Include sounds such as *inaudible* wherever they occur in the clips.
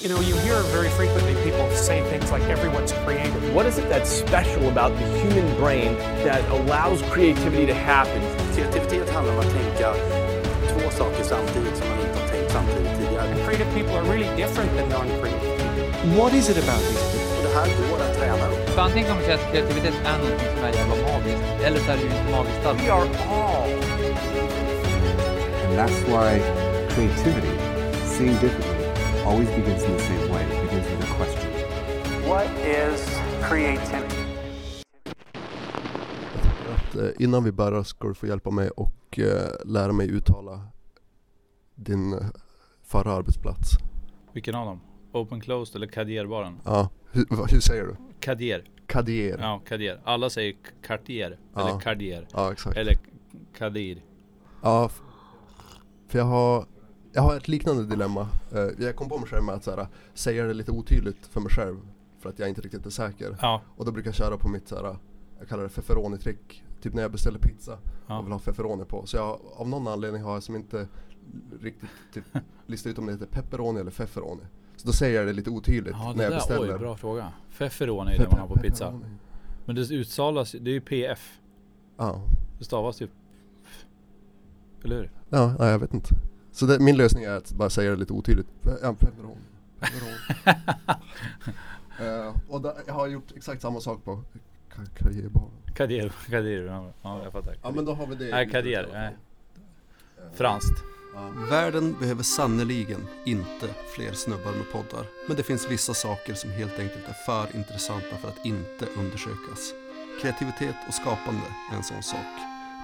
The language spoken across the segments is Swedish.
You know, you hear very frequently people say things like everyone's creative. What is it that's special about the human brain that allows creativity to happen? Kreativitet handlar om att tänka två saker samtidigt som man inte har tänkt samtidigt tidigare. Creative people are really different than non-creative people. What is it about these people? Och det här går att träna upp. För antingen kan man säga att kreativitet är någonting som är jävla magiskt, eller så är det ju inte magiskt alls. We are all And that's why creativity, seeing differently, always begins in the same way. It begins with a question. What is creativity? Att, eh, innan vi börjar ska du få hjälpa mig och eh, lära mig uttala din eh, förra arbetsplats. Vilken av dem? Open Closed eller Cadierbaren? Ja, hur, hur säger du? Cadier. Kadier? Ja, Cadier. Alla säger Cartier. Ja. Eller Cardier. Ja, exakt. Eller Kadir. Ja, för jag har, jag har ett liknande dilemma. Eh, Jag kom på mig själv med att så här, säga det lite otydligt för mig själv för att jag inte riktigt är säker. Ja. Och då brukar jag köra på mitt så här, jag kallar det feferoni-trick. Typ när jag beställer pizza Ja. och vill ha feferoni på. Så jag, av någon anledning har jag som inte riktigt typ, listat ut om det heter pepperoni eller feferoni. Så då säger jag det lite otydligt Ja, när det jag där, beställer. oj, bra fråga. Feferoni är det man har på pizza. Pepperoni. Men det uttalas, det är ju PF. Ja. Det stavas ju Eller hur? Ja, nej, jag vet inte. Så det, min lösning är att bara säga det lite otydligt. Fe- Ja, pepperoni. Pepperoni. *laughs* Eh, och där, jag har gjort exakt samma sak på ka- karriärbaren. Kadir, Kadir, ja, ja jag fattar. Ja men då har vi det. Nej, Kadir, nej. fall. Franskt. Världen behöver sannoliken inte fler snubbar med poddar. Men det finns vissa saker som helt enkelt är för intressanta för att inte undersökas. Kreativitet och skapande är en sån sak.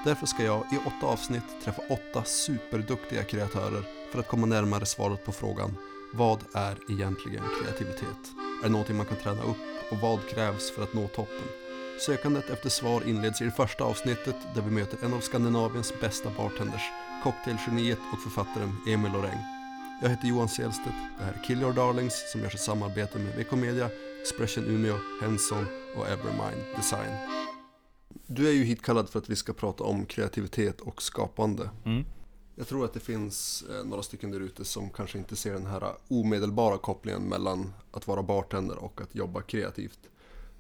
Därför ska jag i åtta avsnitt träffa åtta superduktiga kreatörer för att komma närmare svaret på frågan Vad är egentligen kreativitet? Är det någonting man kan träna upp? Och vad krävs för att nå toppen? Sökandet efter svar inleds i det första avsnittet där vi möter en av Skandinaviens bästa bartenders, cocktailgeniet och författaren Emil Loreng. Jag heter Johan Selstedt, det här är Kill Your Darlings som görs i samarbete med VK Media, Expression Umeå, Henson och Evermind Design. Du är ju hitkallad för att vi ska prata om kreativitet och skapande. Mm. Jag tror att det finns eh, några stycken där ute som kanske inte ser den här omedelbara kopplingen mellan att vara bartender och att jobba kreativt.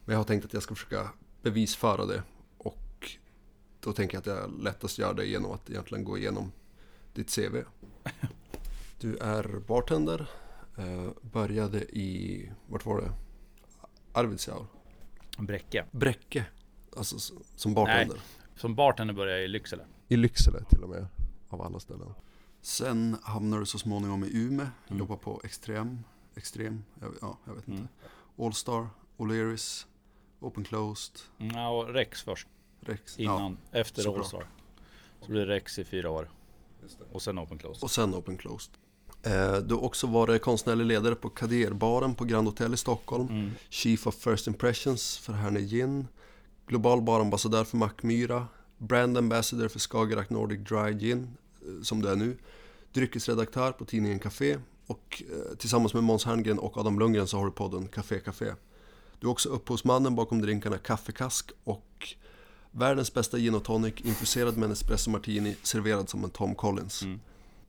Men jag har tänkt att jag ska försöka bevisföra det och då tänker jag att jag lättast gör det genom att egentligen gå igenom ditt CV. *laughs* Du är bartender, eh, började i, vart var det? Arvidsjaur? Bräcke. Bräcke, alltså som bartender. Som bartender började jag i Lycksele. I Lycksele till och med, av alla ställen. Sen hamnar du så småningom i Umeå, Mm. jobbar på Extrem, Extrem, jag, ja, jag vet inte. Mm. Allstar, O'Learys, Open Closed, Mm, Ja, och Rex först. Rex. Innan, efter såklart. Allstar. Så blir det Rex i fyra år. Och sen Open Closed. Och sen Open Closed. Eh, du har också varit konstnärlig ledare på Kaderbaren på Grand Hotel i Stockholm. Mm. Chief of First Impressions för Herne Gin. Global barambassadör för Mackmyra. Brand Ambassador för Skagerrak Nordic Dry Gin, eh, som du är nu. Dryckesredaktör på tidningen Café. Och eh, tillsammans med Måns Herngren och Adam Lundgren så har du podden Café Café. Du är också upphovsmannen bakom drinkarna Kaffekask och världens bästa gin och tonic infuserad med en espresso martini serverad som en Tom Collins. Mm.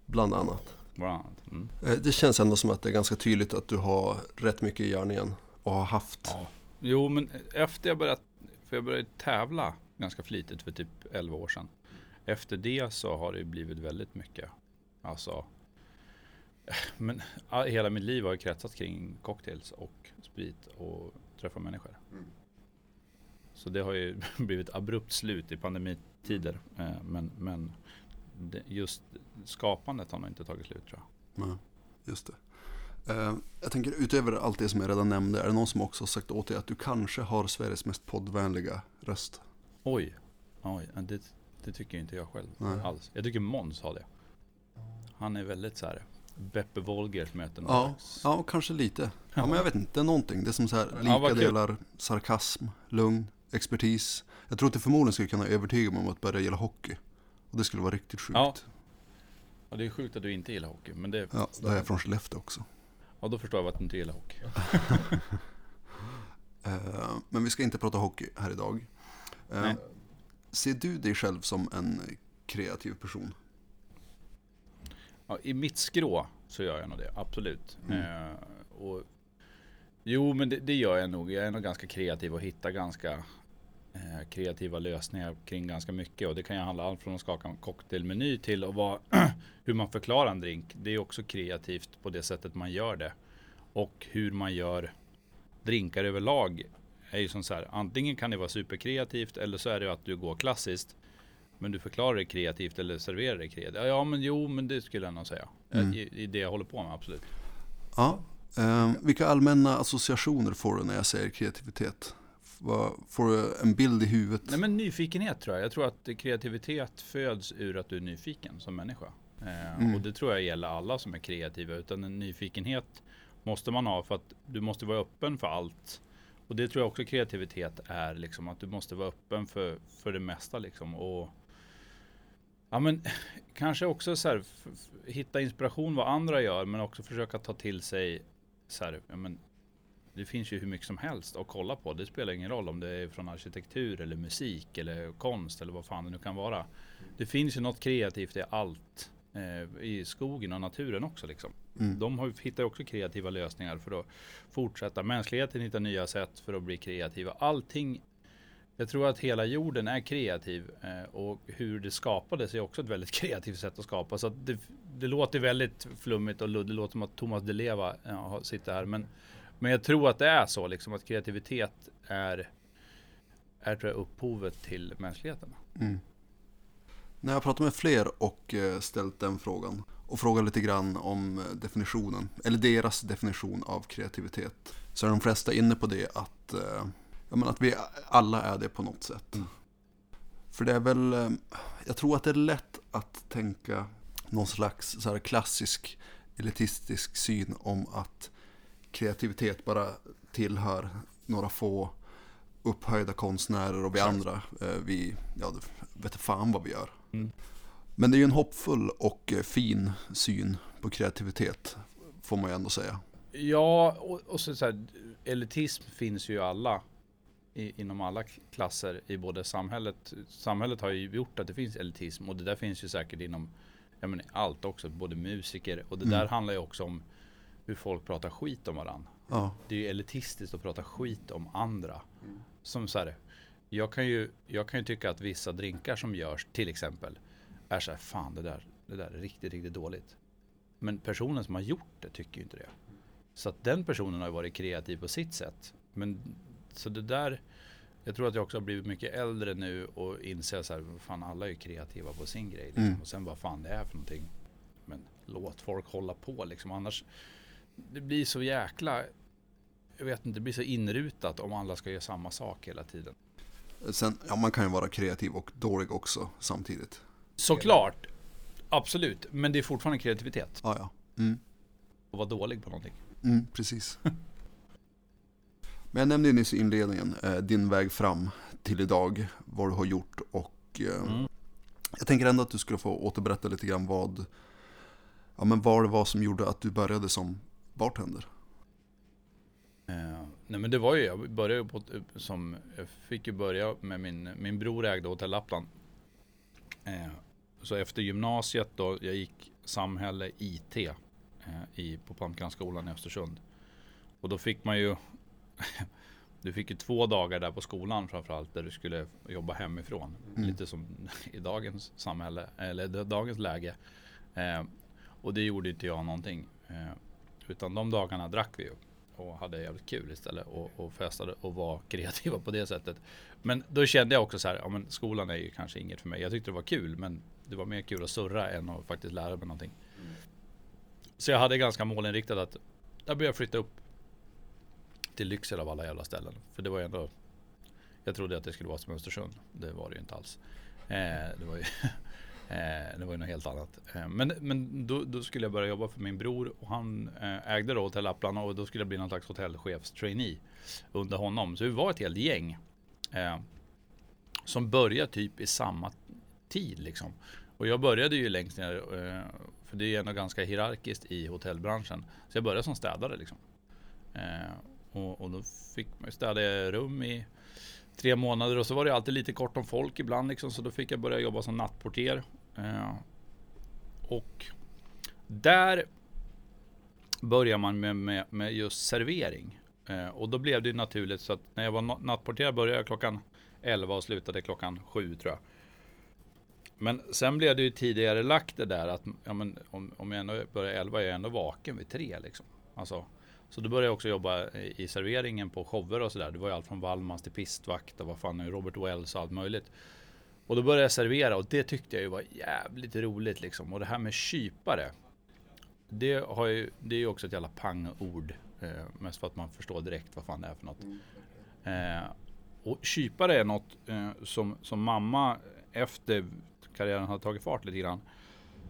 Bland annat. Bland. Mm. Eh, Det känns ändå som att det är ganska tydligt att du har rätt mycket i görningen och har haft. Ja. Jo, men efter jag började, för jag började tävla ganska flitigt för typ 11 år sedan. Efter det så har det blivit väldigt mycket. Alltså, men ja, hela mitt liv har ju kretsat kring cocktails och sprit och träffa människor. Så det har ju *laughs* blivit abrupt slut i pandemitider. Eh, Men, men just skapandet har nog inte tagit slut tror jag. Ja, just det. Eh, Jag tänker utöver allt det som jag redan nämnde, är det någon som också har sagt åt dig att du kanske har Sveriges mest poddvänliga röst? Oj, oj det, det tycker inte jag själv Nej. alls. Jag tycker Måns har det. Han är väldigt så här Beppe Wolgers möten. Ja, ja, kanske lite. Ja, men jag vet inte, någonting. Det är som så här, lika kul. delar sarkasm, lugn, expertis. Jag tror att det förmodligen skulle kunna övertyga mig om att börja gilla hockey. Och det skulle vara riktigt sjukt. Ja. Och det är sjukt att du inte gillar hockey. Men det, Ja, då är jag från Skellefteå också. Ja, då förstår jag att du inte gillar hockey. *laughs* Eh, Men vi ska inte prata hockey här idag. Eh, Nej. Ser du dig själv som en kreativ person? Ja, I mitt skrå så gör jag nog det, absolut. Mm. Eh, och, jo, men det, det, gör jag nog. Jag är nog ganska kreativ och hittar ganska eh, kreativa lösningar kring ganska mycket. Och det kan ju handla allt från att skaka en cocktailmeny till att vara *clears throat* hur man förklarar en drink. Det är också kreativt på det sättet man gör det. Och hur man gör drinkar överlag är ju som så här. Antingen kan det vara superkreativt eller så är det att du går klassiskt. Men du förklarar det kreativt eller serverar det kreativt. Ja men jo men det skulle jag nog säga. Mm. I, I, det jag håller på med absolut. Ja. Eh, vilka allmänna associationer får du när jag säger kreativitet? Får du en bild i huvudet? Nej men nyfikenhet tror jag. Jag tror att kreativitet föds ur att du är nyfiken som människa. Eh, mm. Och det tror jag gäller alla som är kreativa. Utan en nyfikenhet måste man ha för att du måste vara öppen för allt. Och det tror jag också kreativitet är, liksom, att du måste vara öppen för, för det mesta. Liksom. Och, ja, men, *sniffs* kanske också så här, hitta inspiration vad andra gör, men också försöka ta till sig så här, ja, men, det finns ju hur mycket som helst att kolla på. Det spelar ingen roll om det är från arkitektur eller musik eller konst eller vad fan det nu kan vara. Det finns ju något kreativt i allt. Eh, I skogen och naturen också liksom. Mm. De har, hittar också kreativa lösningar för att fortsätta. Mänskligheten hittar nya sätt för att bli kreativa. Allting jag tror att hela jorden är kreativ eh, och hur det skapades är också ett väldigt *laughs* kreativt sätt att skapa. Så att det, det låter väldigt flummigt och det låter som att Thomas Di Leva ja, sitter här. Men, men jag tror att det är så, liksom, att kreativitet är, är tror jag, upphovet till mänskligheten. Mm. När jag pratat med fler och eh, ställt den frågan och frågat lite grann om definitionen, eller deras definition av kreativitet, så är de flesta inne på det att, eh, jag menar, att vi alla är det på något sätt. Mm. För det är väl, eh, jag tror att det är lätt att tänka någon slags så klassisk elitistisk syn om att kreativitet bara tillhör några få upphöjda konstnärer och vi andra, vi, ja, vet fan vad vi gör. Mm. Men det är ju en hoppfull och eh, fin syn på kreativitet, får man ju ändå säga. Ja, och, och så, så här, elitism finns ju alla i, inom alla klasser i både samhället. Samhället har ju gjort att det finns elitism och det där finns ju säkert inom jag menar, allt också, både musiker och det mm. där handlar ju också om hur folk pratar skit om varandra. Ja. Det är ju elitistiskt att prata skit om andra. Mm. Som så här, jag kan, ju, jag kan ju tycka att vissa drinkar som görs, till exempel, är så här, fan det där, det där är riktigt, riktigt dåligt. Men personen som har gjort det tycker ju inte det. Så att den personen har varit kreativ på sitt sätt. Men så det där, jag tror att jag också har blivit mycket äldre nu och inser så här, fan alla är kreativa på sin grej. Liksom. Mm. Och sen vad fan det är för någonting. Men låt folk hålla på liksom. Annars, det blir så jäkla, jag vet inte, det blir så inrutat om alla ska göra samma sak hela tiden. Sen, ja, man kan ju vara kreativ och dålig också samtidigt. Såklart. Absolut. Men det är fortfarande kreativitet. Ja, ja. Mm. Och vara dålig på någonting. Mm, precis. Men jag nämnde ju nyss i inledningen eh, din väg fram till idag. Vad du har gjort och eh, mm. jag tänker ändå att du skulle få återberätta lite grann vad, ja, men vad det var som gjorde att du började som bartender. Uh, nej men det var ju, jag började på, som, jag fick ju börja med min, min bror ägde Hotell Lappland. Uh, så efter gymnasiet då, jag gick samhälle IT uh, i, på Palmkrantskolan i Östersund. Och då fick man ju, *laughs* du fick ju två dagar där på skolan framförallt där du skulle jobba hemifrån. Mm. Lite som *laughs* i dagens samhälle, eller dagens läge. och det gjorde inte jag någonting. Utan de dagarna drack vi och hade jävligt kul istället och, och festade och var *laughs* kreativa på det sättet. Men då kände jag också så här, ja men skolan är ju kanske inget för mig. Jag tyckte det var kul men det var mer kul att surra än att faktiskt lära mig någonting. Mm. Så jag hade ganska målinriktat att jag började flytta upp till Lycksele av alla jävla ställen. För det var ju ändå Jag trodde att det skulle vara som Östersund. Det var det ju inte alls. Eh, det var ju *laughs* Eh, det var ju något helt annat. Eh, men men då, då, skulle jag börja jobba för min bror och han eh, ägde då Hotell Lappland och då skulle jag bli någon slags hotellchefstrainee under honom. Så vi var ett helt gäng eh, som började typ i samma tid liksom. Och jag började ju längst ner, eh, för det är ändå ganska hierarkiskt i hotellbranschen. Så jag började som städare liksom. Eh, och, och, då fick man städa rum i tre månader och så var det alltid lite kort om folk ibland liksom, så då fick jag börja jobba som nattportier. Och där börjar man med, med, med just servering. Eh, och då blev det ju naturligt så att när jag var nattporterare började jag klockan 11 och slutade klockan 7 tror jag. Men sen blev det ju tidigare lagt det där att ja, men om, om jag ändå börjar 11 är jag ändå vaken vid 3 liksom. Alltså, så då började jag också jobba i, i serveringen på shower och sådär. Det var ju allt från Wallmans till pistvakt och vad fan är Robert Wells och allt möjligt. Och då började jag servera och det tyckte jag ju var jävligt roligt liksom. Och det här med kypare. Det, har ju, det är ju också ett jävla pangord. Eh, mest för att man förstår direkt vad fan det är för något. Eh, och kypare är något eh, som, som mamma efter karriären hade tagit fart lite grann.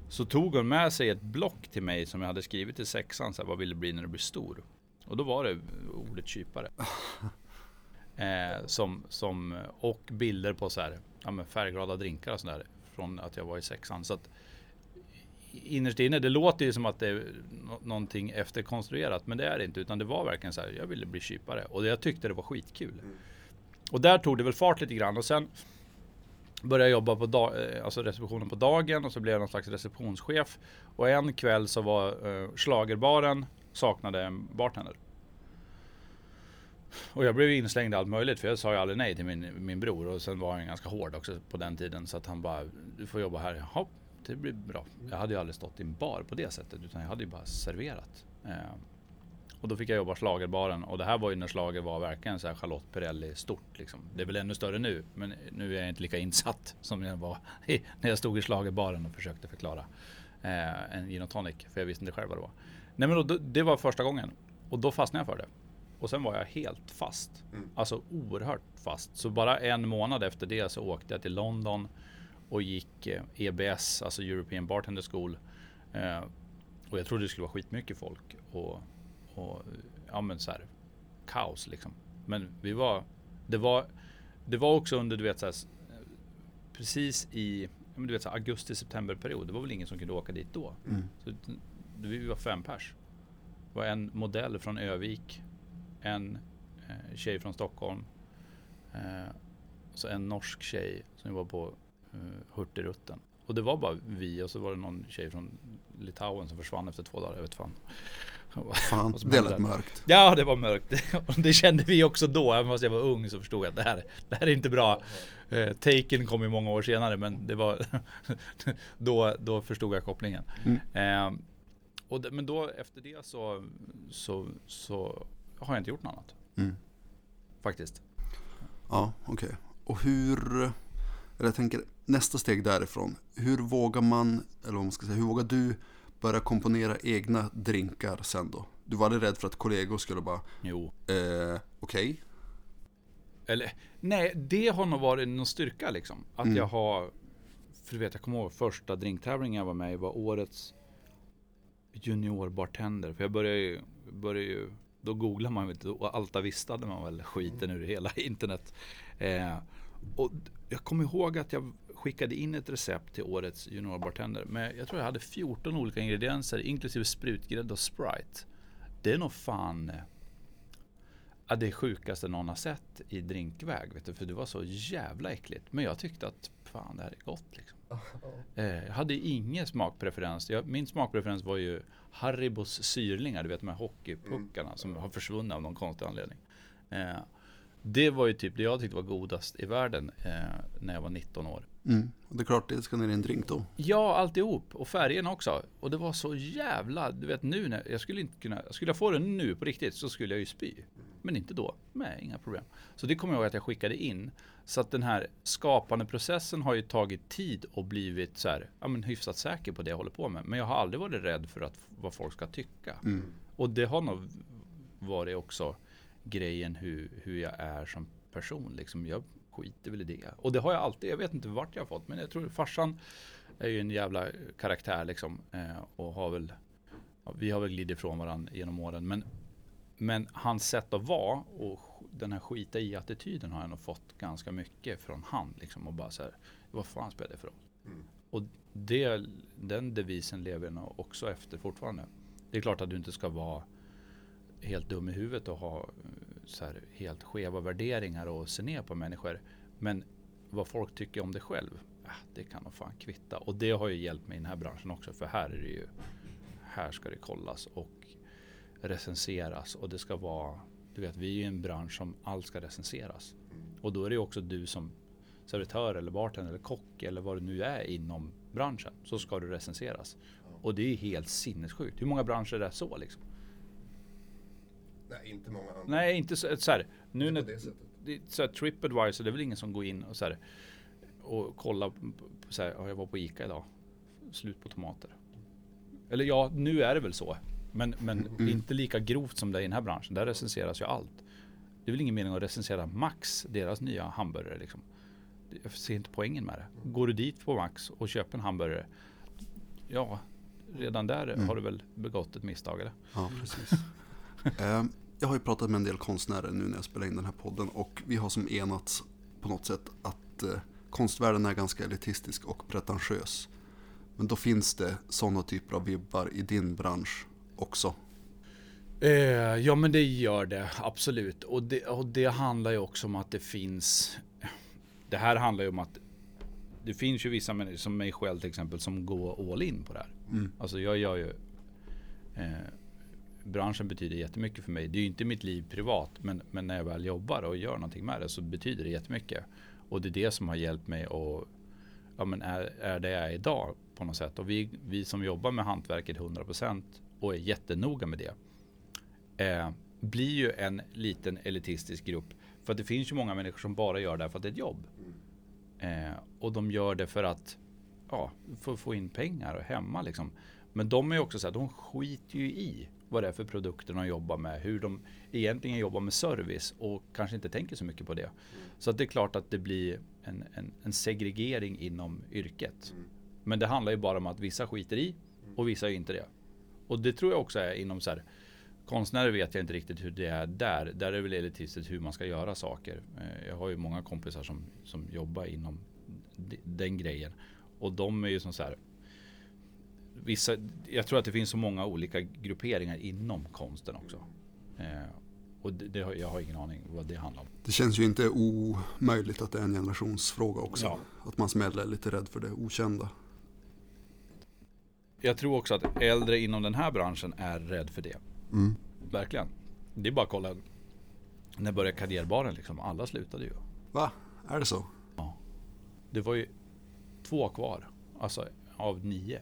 Så tog hon med sig ett block till mig som jag hade skrivit i sexan. Så här, vad vill du bli när du blir stor? Och då var det ordet kypare. *laughs* Eh, som, som, och bilder på så här, ja, färgglada drinkar och sådär. Från att jag var i sexan. Så att, innerst inne, det låter ju som att det är nå- någonting efterkonstruerat. Men det är det inte. Utan det var verkligen så här, jag ville bli kypare. Och jag tyckte det var skitkul. Och där tog det väl fart lite grann. Och sen började jag jobba på dag, eh, alltså receptionen på dagen. Och så blev jag någon slags receptionschef. Och en kväll så var eh, schlagerbaren saknade en bartender. Och jag blev inslängd i allt möjligt för jag sa ju aldrig nej till min, min bror och sen var han ganska hård också på den tiden så att han bara Du får jobba här. Jaha, det blir bra. Jag hade ju aldrig stått i en bar på det sättet utan jag hade ju bara serverat. Eh, och då fick jag jobba schlagerbaren och det här var ju när schlager var verkligen så här Charlotte Perrelli stort liksom. Det är väl ännu större nu men nu är jag inte lika insatt *laughs* som jag var i, när jag stod i schlagerbaren och försökte förklara eh, en gin och tonic för jag visste inte själv vad det var. Nej men då, det var första gången och då fastnade jag för det. Och sen var jag helt fast. Alltså oerhört fast. Så bara en månad efter det så åkte jag till London och gick eh, EBS, alltså European Bartender School. Eh, och jag trodde det skulle vara skitmycket folk. Och, och ja men så här, kaos liksom. Men vi var, det var, det var också under du vet så här, precis i du vet, så här, augusti-september period. Det var väl ingen som kunde åka dit då. Så, vi var fem pers. Det var en modell från Övik, en eh, tjej från Stockholm, eh, och så en norsk tjej som var på eh, Hurtigruten. Och det var bara vi och så var det någon tjej från Litauen som försvann efter två dagar. Jag vet fan. Fan, det lät mörkt. Ja, det var mörkt. *laughs* Det kände vi också då. Även fast jag var ung så förstod jag att det här, det här är inte bra. Eh, Taken kom ju många år senare men det var *laughs* då, då förstod jag kopplingen. Eh, och det, men då efter det så, så, så har jag inte gjort något annat. Mm. Faktiskt. Ja, okej. Och hur, eller jag tänker nästa steg därifrån. Hur vågar man, eller vad man ska säga, hur vågar du börja komponera egna drinkar sen då? Du var aldrig rädd för att kollegor skulle bara, Jo. eh, okej, Eller nej, det har nog varit någon styrka liksom. Att Mm. jag har, för du vet jag kommer ihåg första drinktävlingen jag var med i var årets juniorbartender. För jag började ju, började ju då googlar man vet och Alta man väl skiten ur hela *laughs* internet. Eh, och jag kommer ihåg att jag skickade in ett recept till årets juniorbartender. Men jag tror jag hade 14 olika ingredienser inklusive sprutgrädde och Sprite. Det är nog fan eh, Ja, det sjukaste någon har sett i drinkväg. Vet du, för det var så jävla äckligt. Men jag tyckte att fan det här är gott. Liksom. Eh, jag hade ingen smakpreferens. Jag, min smakpreferens var ju Haribos syrlingar. Du vet de här hockeypuckarna som har försvunnit av någon konstig anledning. Eh, det var ju typ det jag tyckte var godast i världen eh, när jag var 19 år. mm. och det är klart det ska ner i en drink då. Ja, alltihop. Och färgerna också. Och det var så jävla, du vet nu när, jag skulle inte kunna, skulle jag få den nu på riktigt så skulle jag ju spy. Men inte då. Nej, inga problem. Så det kommer jag ihåg att jag skickade in. Så att den här skapande processen har ju tagit tid och blivit så här, ja men hyfsat säker på det jag håller på med. Men jag har aldrig varit rädd för att, vad folk ska tycka. Och det har nog varit också grejen hur, hur jag är som person. Liksom, jag skiter väl i det. Och det har jag alltid. Jag vet inte vart jag har fått. Men jag tror farsan är ju en jävla karaktär liksom. Eh, och har väl, ja, vi har väl glidit ifrån varandra genom åren. Men, men hans sätt att vara och den här skita i attityden har jag nog fått ganska mycket från han. Liksom, och bara så här, vad fan spelar det för roll? Och det, den devisen lever jag nog också efter fortfarande. Det är klart att du inte ska vara helt dum i huvudet och ha eh, så här, helt skeva värderingar och se ner på människor. Men vad folk tycker om dig själv, ah, det kan nog fan kvitta. Och det har ju hjälpt mig i den här branschen också. För här är det ju, här ska det kollas. Och recenseras och det ska vara, du vet vi är ju en bransch som allt ska recenseras. Och då är det ju också du som servitör eller bartender eller kock eller vad det nu är inom branschen så ska du recenseras. Och det är helt sinnessjukt. Hur många branscher är det så liksom? Nej, inte många andra. Nej, inte så, så här. Nu när det är så här, Tripadvisor, det är väl ingen som går in och så här och kollar på, så här, ja, jag var på Ica idag. Slut på tomater. Eller ja, nu är det väl så. Men, men inte lika grovt som det är i den här branschen. Där recenseras ju allt. Det är väl ingen mening att recensera Max, deras nya hamburgare liksom. Jag ser inte poängen med det. Går du dit på Max och köper en hamburgare. Ja, redan där har du väl begått ett misstag eller? Ja, precis. *laughs* Eh, jag har ju pratat med en del konstnärer nu när jag spelar in den här podden och vi har som enats på något sätt att eh, konstvärlden är ganska elitistisk och pretentiös. Men då finns det sådana typer av vibbar i din bransch också. Eh, ja men det gör det absolut. Och det, och det handlar ju också om att det finns. Det här handlar ju om att det finns ju vissa människor som mig själv till exempel som går all in på det här. Alltså jag gör ju eh, Branschen betyder jättemycket för mig. Det är ju inte mitt liv privat men, men när jag väl jobbar och gör någonting med det så betyder det jättemycket. Och det är det som har hjälpt mig att ja, men är, är det jag är idag på något sätt. Och vi, vi som jobbar med hantverket 100% och är jättenoga med det eh, blir ju en liten elitistisk grupp. För att det finns ju många människor som bara gör det här för att det är ett jobb. Eh, och de gör det för att ja, få, få in pengar och hemma liksom. Men de är också så här, de skiter ju i vad det är för produkter de jobbar med. Hur de egentligen jobbar med service och kanske inte tänker så mycket på det. Så att det är klart att det blir en, en, en segregering inom yrket. Men det handlar ju bara om att vissa skiter i och vissa gör inte det. Och det tror jag också är inom så här Konstnärer vet jag inte riktigt hur det är där. Där är det väl elitistiskt hur man ska göra saker. Eh, Jag har ju många kompisar som, som jobbar inom den grejen. Och de är ju som så här. Vissa, jag tror att det finns så många olika grupperingar inom konsten också. Eh, och det, det, jag har ingen aning vad det handlar om. Det känns ju inte omöjligt att det är en generationsfråga också. Ja. Att man som äldre är lite rädd för det okända. Jag tror också att äldre inom den här branschen är rädd för det. Verkligen. Det är bara att kolla. När började karriärbaren liksom? Alla slutade ju. Va? Är det så? Det var ju två kvar. Alltså av nio.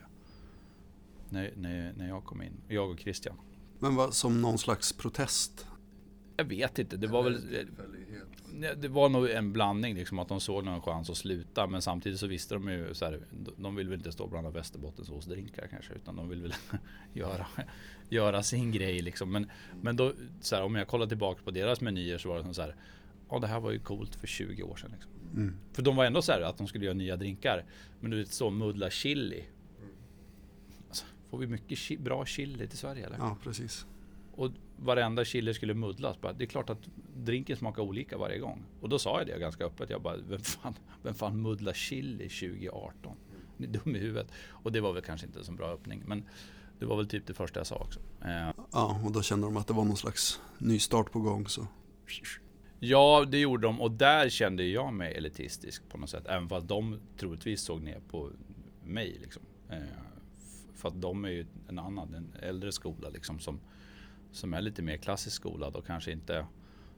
När, när, när jag kom in. Jag och Christian. Men vad, som någon slags protest? Jag vet inte. Det var väl... Det var nog en blandning liksom att de såg någon chans att sluta. Men samtidigt så visste de ju så här. De vill väl inte stå och blanda Västerbottensåsdrinkar kanske. Utan de vill väl *laughs* göra, göra sin grej liksom. Men, men då, så här, om jag kollar tillbaka på deras menyer så var det som så här. Ja det här var ju coolt för 20 år sedan. Liksom. För de var ändå så här att de skulle göra nya drinkar. Men du vet så mudla chili. Alltså, får vi mycket chi- bra chili till Sverige eller? Ja, precis. Och varenda chili skulle muddlas. Bara, det är klart att drinken smakar olika varje gång. Och då sa jag det ganska öppet. Jag bara, vem fan, vem fan muddlar chili 2018? Ni är dum i huvudet. Och det var väl kanske inte en så bra öppning. Men det var väl typ det första jag sa också. Eh, Ja, och då kände de att det var någon slags nystart på gång. Så. Ja, det gjorde de och där kände jag mig elitistisk på något sätt. Även fast de troligtvis såg ner på mig. Liksom. Eh, för att de är ju en annan, en äldre skola liksom som, som är lite mer klassisk skolad och kanske inte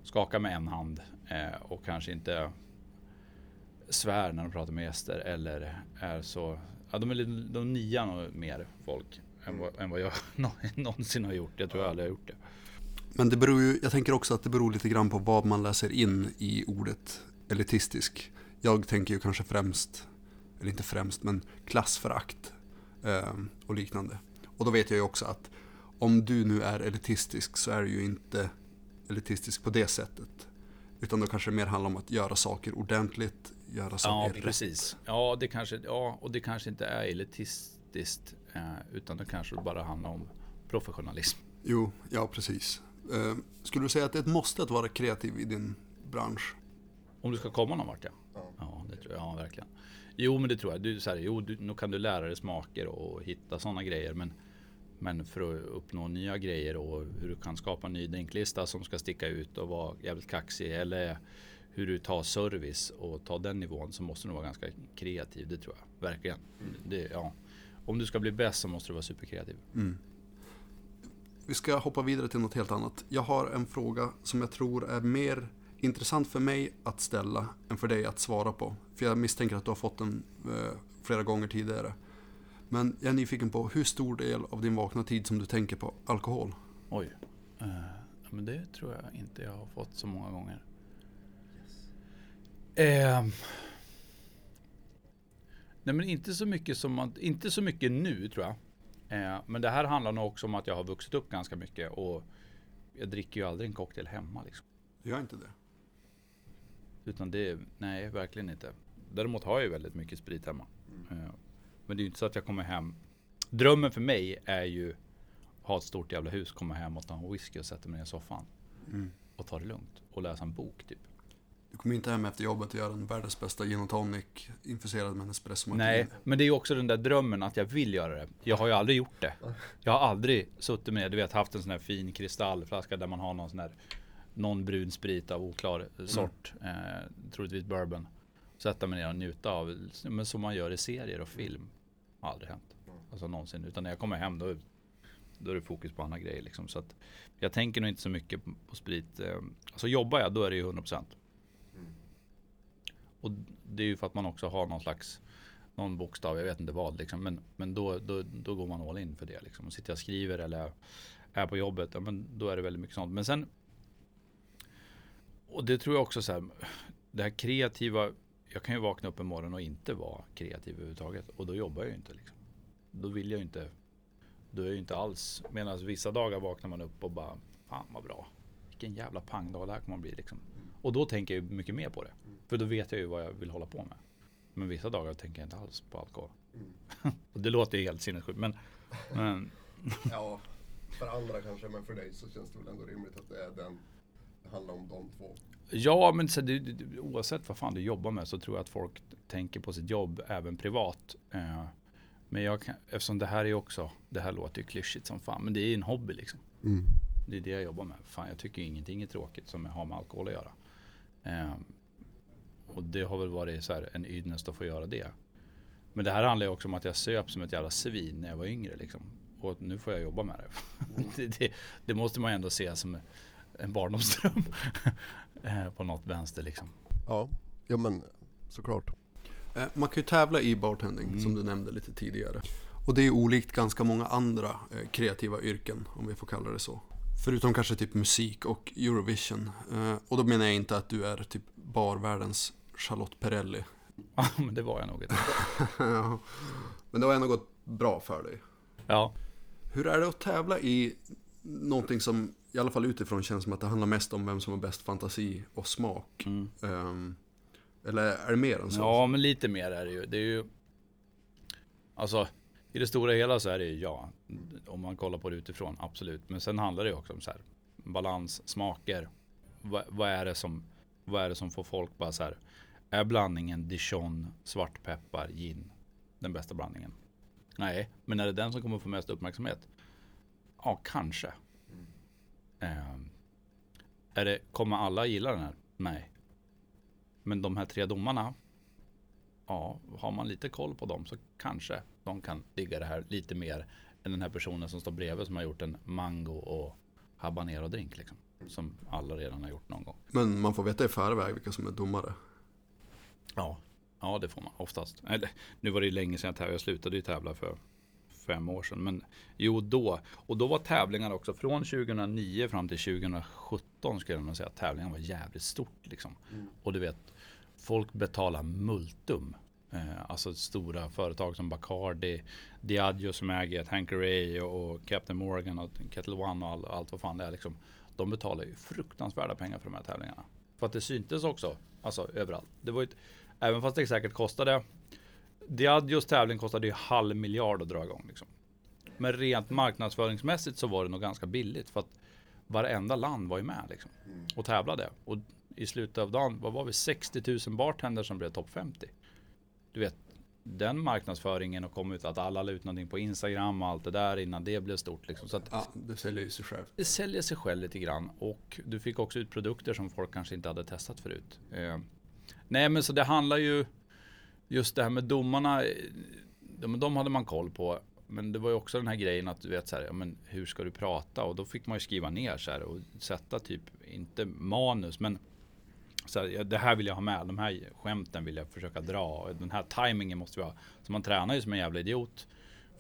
skakar med en hand eh, och kanske inte svär när de pratar med gäster eller är så, ja de är de niar nog mer folk än vad, än vad jag *laughs* nå- någonsin har gjort. Jag tror jag aldrig har gjort det. Men det beror ju, jag tänker också att det beror lite grann på vad man läser in i ordet elitistisk. Jag tänker ju kanske främst, eller inte främst, men klassförakt eh, och liknande. Och då vet jag ju också att om du nu är elitistisk så är du ju inte elitistisk på det sättet. Utan då kanske det mer handlar om att göra saker ordentligt, göra Ja, saker rätt. precis. Ja, det kanske, ja, och det kanske inte är elitistiskt. Eh, utan det kanske bara handlar om professionalism. Jo, ja precis. Eh, skulle du säga att det är ett måste att vara kreativ i din bransch? Om du ska komma någon vart ja. Ja, det tror jag. Ja, verkligen. Jo, men det tror jag. Du, så här, jo, du, nu kan du lära dig smaker och hitta sådana grejer. Men, men för att uppnå nya grejer och hur du kan skapa en ny drinklista som ska sticka ut och vara jävligt kaxig. Eller hur du tar service och tar den nivån så måste du vara ganska kreativ. Det tror jag. Verkligen. Det, ja. Om du ska bli bäst så måste du vara superkreativ. Mm. vi ska hoppa vidare till något helt annat. Jag har en fråga som jag tror är mer intressant för mig att ställa än för dig att svara på. För jag misstänker att du har fått den eh, flera gånger tidigare. Men jag är nyfiken på hur stor del av din vakna tid som du tänker på alkohol? Oj. Eh, men det tror jag inte jag har fått så många gånger. Eh, nej men inte så mycket som man, inte så mycket nu tror jag. Eh, men det här handlar nog också om att jag har vuxit upp ganska mycket och jag dricker ju aldrig en cocktail hemma liksom. Gör inte det? Utan det, nej verkligen inte. Däremot har jag ju väldigt mycket sprit hemma. Eh, men det är ju inte så att jag kommer hem. Drömmen för mig är ju ha ett stort jävla hus, komma hem och ta en whisky och sätta mig i soffan. Mm. Och ta det lugnt. Och läsa en bok typ. Du kommer inte hem efter jobbet och göra en världens bästa gin och tonic infuserad med en espresso martini. Nej, men det är ju också den där drömmen att jag vill göra det. Jag har ju aldrig gjort det. Jag har aldrig suttit med, du vet, haft en sån här fin kristallflaska där man har någon sån här någon brun sprit av oklar sort, eh, troligtvis bourbon. Sätta mig ner och njuta av, men som man gör i serier och film. Har aldrig hänt. Alltså någonsin. Utan när jag kommer hem då, då är det fokus på andra grejer liksom. Så att jag tänker nog inte så mycket på sprit. Eh, alltså jobbar jag då är det ju 100%. Och det är ju för att man också har någon slags någon bokstav, jag vet inte vad liksom. Men, men då, då, då går man all in för det liksom. Och sitter jag och skriver eller är på jobbet, ja, men då är det väldigt mycket sånt. Men sen och det tror jag också så här, det här kreativa, jag kan ju vakna upp en morgon och inte vara kreativ överhuvudtaget. Och då jobbar jag ju inte liksom. Då vill jag ju inte, då är jag ju inte alls, medan vissa dagar vaknar man upp och bara, fan vad bra. Vilken jävla pangdag det här kommer att bli liksom. Och då tänker jag mycket mer på det. För då vet jag ju vad jag vill hålla på med. Men vissa dagar tänker jag inte alls på alkohol. *laughs* och det låter ju helt sinnessjukt men, men *laughs* Ja, för andra kanske, men för dig så känns det väl ändå rimligt att det är den, det handlar om de två. Ja, men så det, det, oavsett vad fan du jobbar med så tror jag att folk tänker på sitt jobb även privat. Eh, men jag kan, eftersom det här är också, det här låter ju klyschigt som fan, men det är en hobby liksom. Mm. Det är det jag jobbar med. Fan, jag tycker ingenting är tråkigt som har med alkohol att göra. Eh, och det har väl varit så här en ynnest att få göra det. Men det här handlar ju också om att jag söp som ett jävla svin när jag var yngre liksom. Och nu får jag jobba med det. *laughs* det, det, det måste man ju ändå se som en barndomsdröm. *laughs* Eh, på något vänster liksom. Ja, ja men såklart. Eh, Man kan ju tävla i bartending som du nämnde lite tidigare. Och det är olikt ganska många andra eh, kreativa yrken, om vi får kalla det så. Förutom kanske typ musik och Eurovision. Och då menar jag inte att du är typ barvärldens Charlotte Perrelli. Ja, *laughs* men det var jag nog. Ett. *laughs* Ja. Men det har ändå gått bra för dig. Ja. Hur är det att tävla i någonting som i alla fall utifrån känns som att det handlar mest om vem som har bäst fantasi och smak? Mm. Ehm, eller är det mer än så? Ja, men lite mer är det ju. Det är ju... Alltså, i det stora hela så är det ju ja. Om man kollar på det utifrån, absolut. Men sen handlar det ju också om så här, balans, smaker. Vad, vad, är det som, vad är det som får folk bara så här. Är blandningen dijon, svartpeppar, gin den bästa blandningen? Nej, men är det den som kommer få mest uppmärksamhet? Ja, kanske. Ehm, är det, kommer alla gilla den här? Nej. Men de här tre domarna, ja, har man lite koll på dem så kanske de kan digga det här lite mer än den här personen som står bredvid som har gjort en mango och habanero drink liksom. Som alla redan har gjort någon gång. Men man får veta i förväg vilka som är domare. Ja, ja det får man oftast. Eller, nu var det ju länge sedan jag tävlade. Jag slutade ju tävla för fem år sedan. Men jo, då. Och då var tävlingar också från 2009 fram till 2017 skulle jag nog säga att tävlingen var jävligt stort liksom. Och du vet, folk betalar multum. Eh, alltså stora företag som Bacardi, Diageo som äger Tanqueray och, och Captain Morgan och Kettle One och all, allt vad fan det är liksom. De betalar ju fruktansvärda pengar för de här tävlingarna. För att det syntes också, alltså överallt. Det var ett, även fast det säkert kostade Diageos tävling kostade ju halv miljard att dra igång. Liksom. Men rent marknadsföringsmässigt så var det nog ganska billigt. För att varenda land var ju med liksom, och tävlade. Och i slutet av dagen, vad var vi? 60 000 bartenders som blev topp 50. Du vet, den marknadsföringen och kom ut att alla la ut någonting på Instagram och allt det där innan det blev stort. Liksom. Så att Ja, det säljer ju sig själv. det säljer sig själv lite grann och du fick också ut produkter som folk kanske inte hade testat förut. Eh, nej men så det handlar ju just det här med domarna. De, de hade man koll på men det var ju också den här grejen att du vet så här, ja, men hur ska du prata? Och då fick man ju skriva ner så här och sätta typ, inte manus, men så här, ja, det här vill jag ha med, de här skämten vill jag försöka dra, den här tajmingen måste vi ha. Så man tränar ju som en jävla idiot.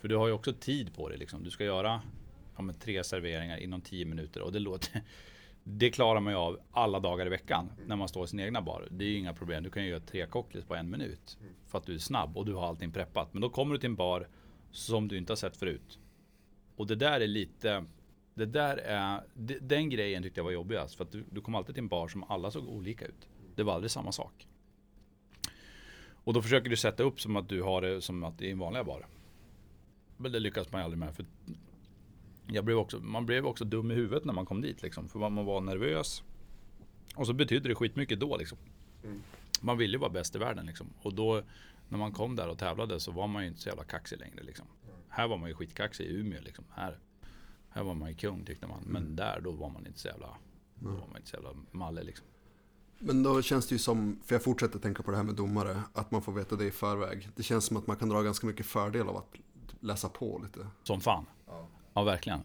För du har ju också tid på dig liksom. Du ska göra ja, men tre serveringar inom tio minuter och det låter det klarar man ju av alla dagar i veckan när man står i sin egna bar. Det är ju inga problem. Du kan ju göra tre cocktails på en minut. För att du är snabb och du har allting preppat. Men då kommer du till en bar som du inte har sett förut. Och det där är lite... Det där är... Den grejen tyckte jag var jobbigast. För att du, du kom alltid till en bar som alla såg olika ut. Det var aldrig samma sak. Och då försöker du sätta upp som att du har det som att det är en vanlig bar. Men det lyckas man ju aldrig med. För jag blev också, man blev också dum i huvudet när man kom dit liksom. För man var nervös. Och så betydde det skitmycket då liksom. Mm. Man ville ju vara bäst i världen liksom. Och då när man kom där och tävlade så var man ju inte så jävla kaxig längre liksom. Mm. Här var man ju skitkaxig i Umeå liksom. Här, här var man ju kung tyckte man. Men mm. där då var man inte så jävla, då var man inte så jävla malle liksom. Men då känns det ju som, för jag fortsätter tänka på det här med domare, att man får veta det i förväg. Det känns som att man kan dra ganska mycket fördel av att läsa på lite. Som fan. Ja, verkligen.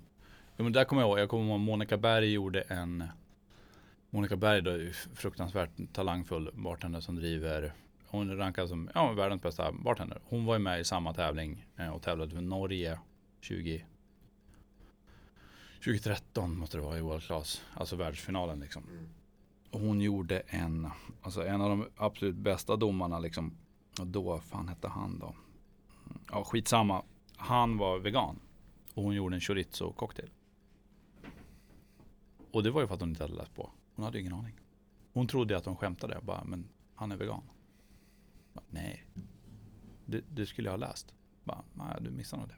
Ja, men där kommer jag ihåg, jag kommer ihåg Monica Berg gjorde en Monica Berg då är fruktansvärt talangfull bartender som driver Hon rankas som ja, världens bästa bartender. Hon var ju med i samma tävling eh, och tävlade för Norge 20 2013 måste det vara i World Class, alltså världsfinalen liksom. Mm. Och hon gjorde en, alltså en av de absolut bästa domarna liksom. Och då, fan hette han då? Ja, skitsamma. Han var vegan. Och hon gjorde en chorizo cocktail. Och det var ju för att hon inte hade läst på. Hon hade ingen aning. Hon trodde att de skämtade. Jag bara, men han är vegan. Bara, Nej, det, det, skulle jag ha läst. Bara, Nej, du missar nog det.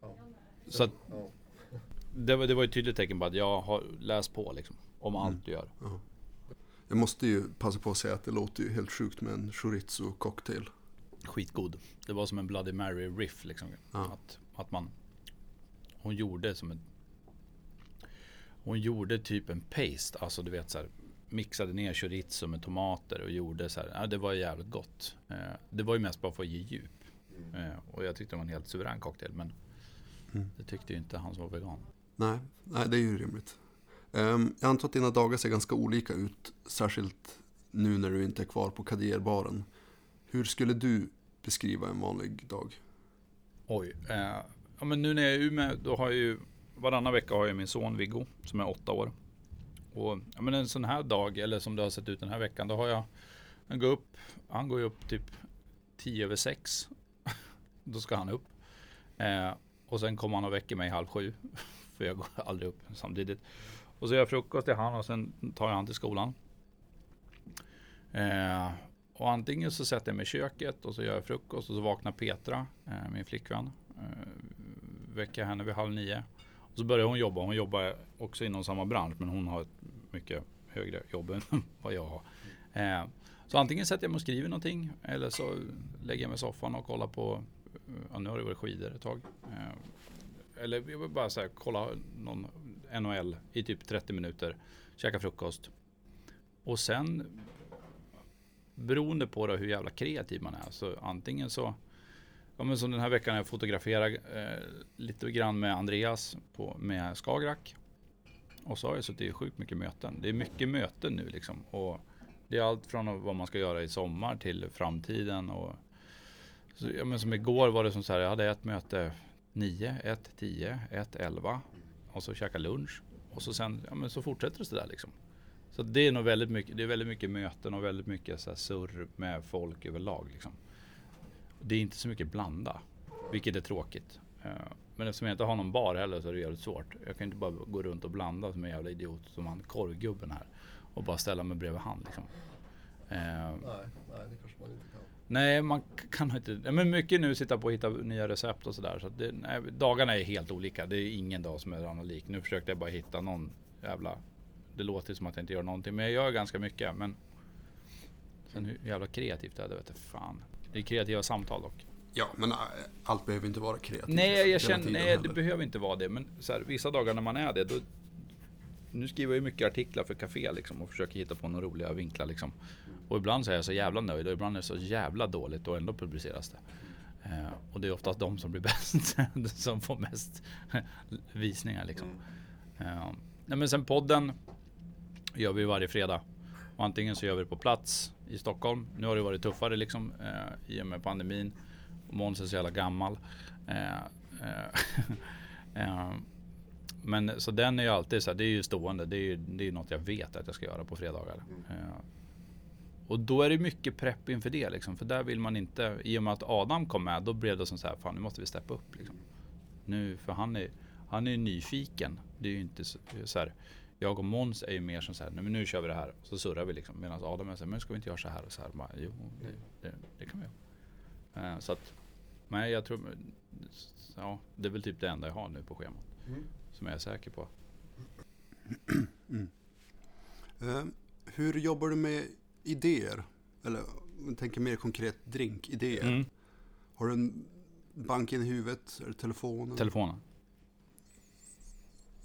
Ja. Så att, ja. det, var, det var ett tydligt tecken på att jag har läst på liksom. Om mm. allt du gör. Ja. Jag måste ju passa på att säga att det låter ju helt sjukt med en chorizo cocktail. Skitgod. Det var som en Bloody Mary riff liksom. Att, att man hon gjorde som en hon gjorde typ en paste, alltså du vet så här, mixade ner chorizo med tomater och gjorde så här, ja, det var jävligt gott. Eh, det var ju mest bara för att ge djup. Eh, och jag tyckte det var en helt suverän cocktail, men mm. det tyckte ju inte han som var vegan. Nej, nej det är ju rimligt. Um, jag antar att dina dagar ser ganska olika ut, särskilt nu när du inte är kvar på Kadierbaren. Hur skulle du beskriva en vanlig dag? Oj, eh, ja, men nu när jag är i Umeå, då har jag ju varannan vecka har jag min son Viggo som är åtta år. Och ja, men en sån här dag, eller som det har sett ut den här veckan, då har jag, han går upp, han går ju upp typ tio över sex. *laughs* då ska han upp. Eh, och sen kommer han och väcker mig halv sju. *laughs* För jag går aldrig upp samtidigt. Och så gör jag frukost till han och sen tar jag han till skolan. Eh, och antingen så sätter jag mig i köket och så gör jag frukost och så vaknar Petra, eh, min flickvän. Eh, väcker henne vid halv nio. Och så börjar hon jobba. Hon jobbar också inom samma bransch men hon har ett mycket högre jobb än *laughs* vad jag har. Eh, så antingen sätter jag mig och skriver någonting eller så lägger jag mig i soffan och kollar på, eh, ja, nu har det varit skidor ett tag. Eh, eller jag vill bara så här, kolla någon NHL i typ 30 minuter, käka frukost. Och sen beroende på då hur jävla kreativ man är så antingen så Ja, men som den här veckan jag fotograferar eh, lite grann med Andreas på, med Skagerrak. Och så har jag suttit i sjukt mycket möten. Det är mycket möten nu liksom. Och det är allt från vad man ska göra i sommar till framtiden. Och, så, ja, men som igår var det som så här, jag hade ett möte 9, 1, 10, 1, 11 och så käka lunch. Och så sen, ja men så fortsätter det sådär liksom. Så det är nog väldigt mycket, det är väldigt mycket möten och väldigt mycket så här surr med folk överlag liksom. Det är inte så mycket blanda, vilket är tråkigt. Eh, men eftersom jag inte har någon bar heller så är det jävligt svårt. Jag kan inte bara gå runt och blanda som en jävla idiot som han korvgubben här. Och bara ställa mig bredvid han liksom. Eh, nej, nej, det kanske man inte kan. Nej, man kan inte. Men mycket nu sitta på och hitta nya recept och sådär. Så, det, nej, dagarna är helt olika. Det är ingen dag som är annan lik. Nu försökte jag bara hitta någon jävla... Det låter som att jag inte gör någonting, men jag gör ganska mycket. Men sen hur jävla kreativt det är, det vet jag fan. Det är kreativa samtal dock. Ja, men äh, allt behöver inte vara kreativt. Nej, jag känner, nej det behöver inte vara det. Men så här, vissa dagar när man är det, då, nu skriver jag mycket artiklar för Café liksom, och försöker hitta på några roliga vinklar. Liksom. Och ibland så är jag så jävla nöjd och ibland är det så jävla dåligt och ändå publiceras det. Eh, och det är oftast de som blir *laughs* bäst, som får mest visningar liksom. Eh, nej, men sen podden gör vi varje fredag. Och antingen så gör vi det på plats i Stockholm. Nu har det varit tuffare liksom eh, i och med pandemin. Och Måns är så jävla gammal. Eh, eh, *laughs* eh, men så den är ju alltid så här, det är ju stående. Det är ju det är något jag vet att jag ska göra på fredagar. Eh, och då är det mycket prepp inför det liksom. För där vill man inte, i och med att Adam kom med, då blev det som så här, fan nu måste vi steppa upp liksom. Nu, för han är, han är nyfiken. Det är ju inte så, så här, jag och Måns är ju mer som så här, men nu kör vi det här. Så surrar vi liksom. Medan Adam är så här, men ska vi inte göra så här och så här? Bara, jo, det, det, det kan vi göra. Eh, så att, nej jag tror, ja, det är väl typ det enda jag har nu på schemat. Som jag är säker på. *clears throat* Eh, hur jobbar du med idéer? Eller om jag tänker mer konkret drinkidéer. Mm. Har du en banken i huvudet? Eller telefonen? Telefonen.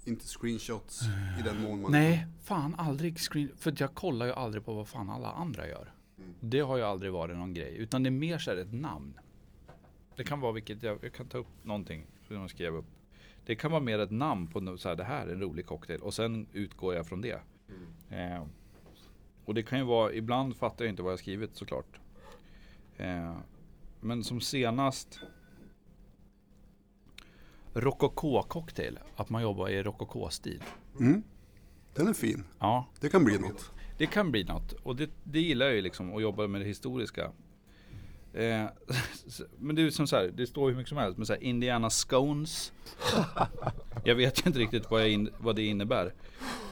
Inte screenshots i den mån man... Nej, fan aldrig screen. För jag kollar ju aldrig på vad fan alla andra gör. Det har ju aldrig varit någon grej. Utan det är mer så här ett namn. Det kan vara vilket, jag, jag kan ta upp någonting som jag skrev upp. Det kan vara mer ett namn på så här, det här är en rolig cocktail. Och sen utgår jag från det. Eh, och det kan ju vara, ibland fattar jag inte vad jag skrivit såklart. Eh, men som senast Rokoko-cocktail. Att man jobbar i rokoko-stil. Mm. Den är fin. Ja, Det kan bli något. det kan bli något. Och det, det gillar jag ju liksom, att jobba med det historiska. Eh, *laughs* men det är som så här, det står hur mycket som helst. Men så här, Indiana Scones. *laughs* jag vet ju inte riktigt vad, in, vad det innebär.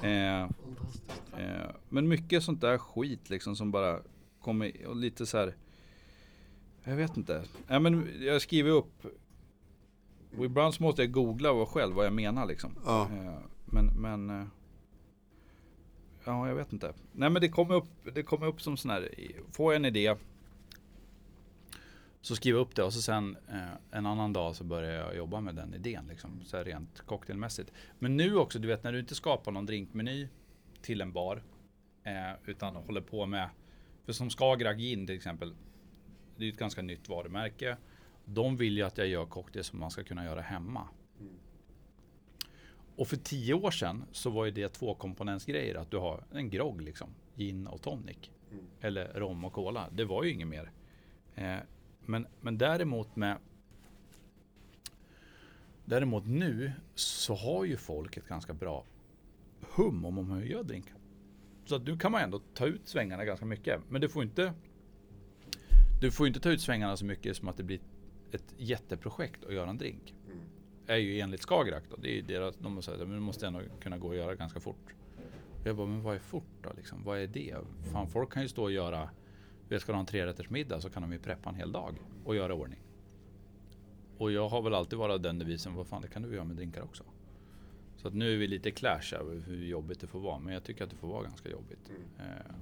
Eh, eh, men mycket sånt där skit liksom som bara kommer, och lite så här. Jag vet inte. Ja, men jag skriver upp. Och ibland så måste jag googla vad själv vad jag menar liksom. Ja. Eh, Men, men eh, Ja, jag vet inte. Nej men det kommer upp, det kommer upp som sån här, får jag en idé så skriver jag upp det och så sen eh, en annan dag så börjar jag jobba med den idén liksom, så här rent cocktailmässigt. Men nu också, du vet när du inte skapar någon drinkmeny till en bar eh, utan håller på med, för som Skagerrak Gin till exempel, det är ju ett ganska nytt varumärke. De vill ju att jag gör cocktails som man ska kunna göra hemma. Och för tio år sedan så var ju det tvåkomponentsgrejer. Att du har en grogg liksom. Gin och tonic. Eller rom och cola. Det var ju inget mer. Eh, men, men däremot med Däremot nu så har ju folk ett ganska bra hum om hur man gör drinkar. Så att nu kan man ändå ta ut svängarna ganska mycket. Men du får inte Du får inte ta ut svängarna så mycket som att det blir ett jätteprojekt att göra en drink är ju enligt Skagerrak då. Det är ju deras, de att det måste ändå kunna gå att göra ganska fort. Jag bara, men vad är fort då liksom? Vad är det? Fan, folk kan ju stå och göra, vet, ska de ha en trerätters middag så kan de ju preppa en hel dag och göra ordning. Och jag har väl alltid varit den devisen, vad fan det kan du göra med drinkar också. Så att nu är vi lite clash över hur jobbigt det får vara, men jag tycker att det får vara ganska jobbigt. Eh,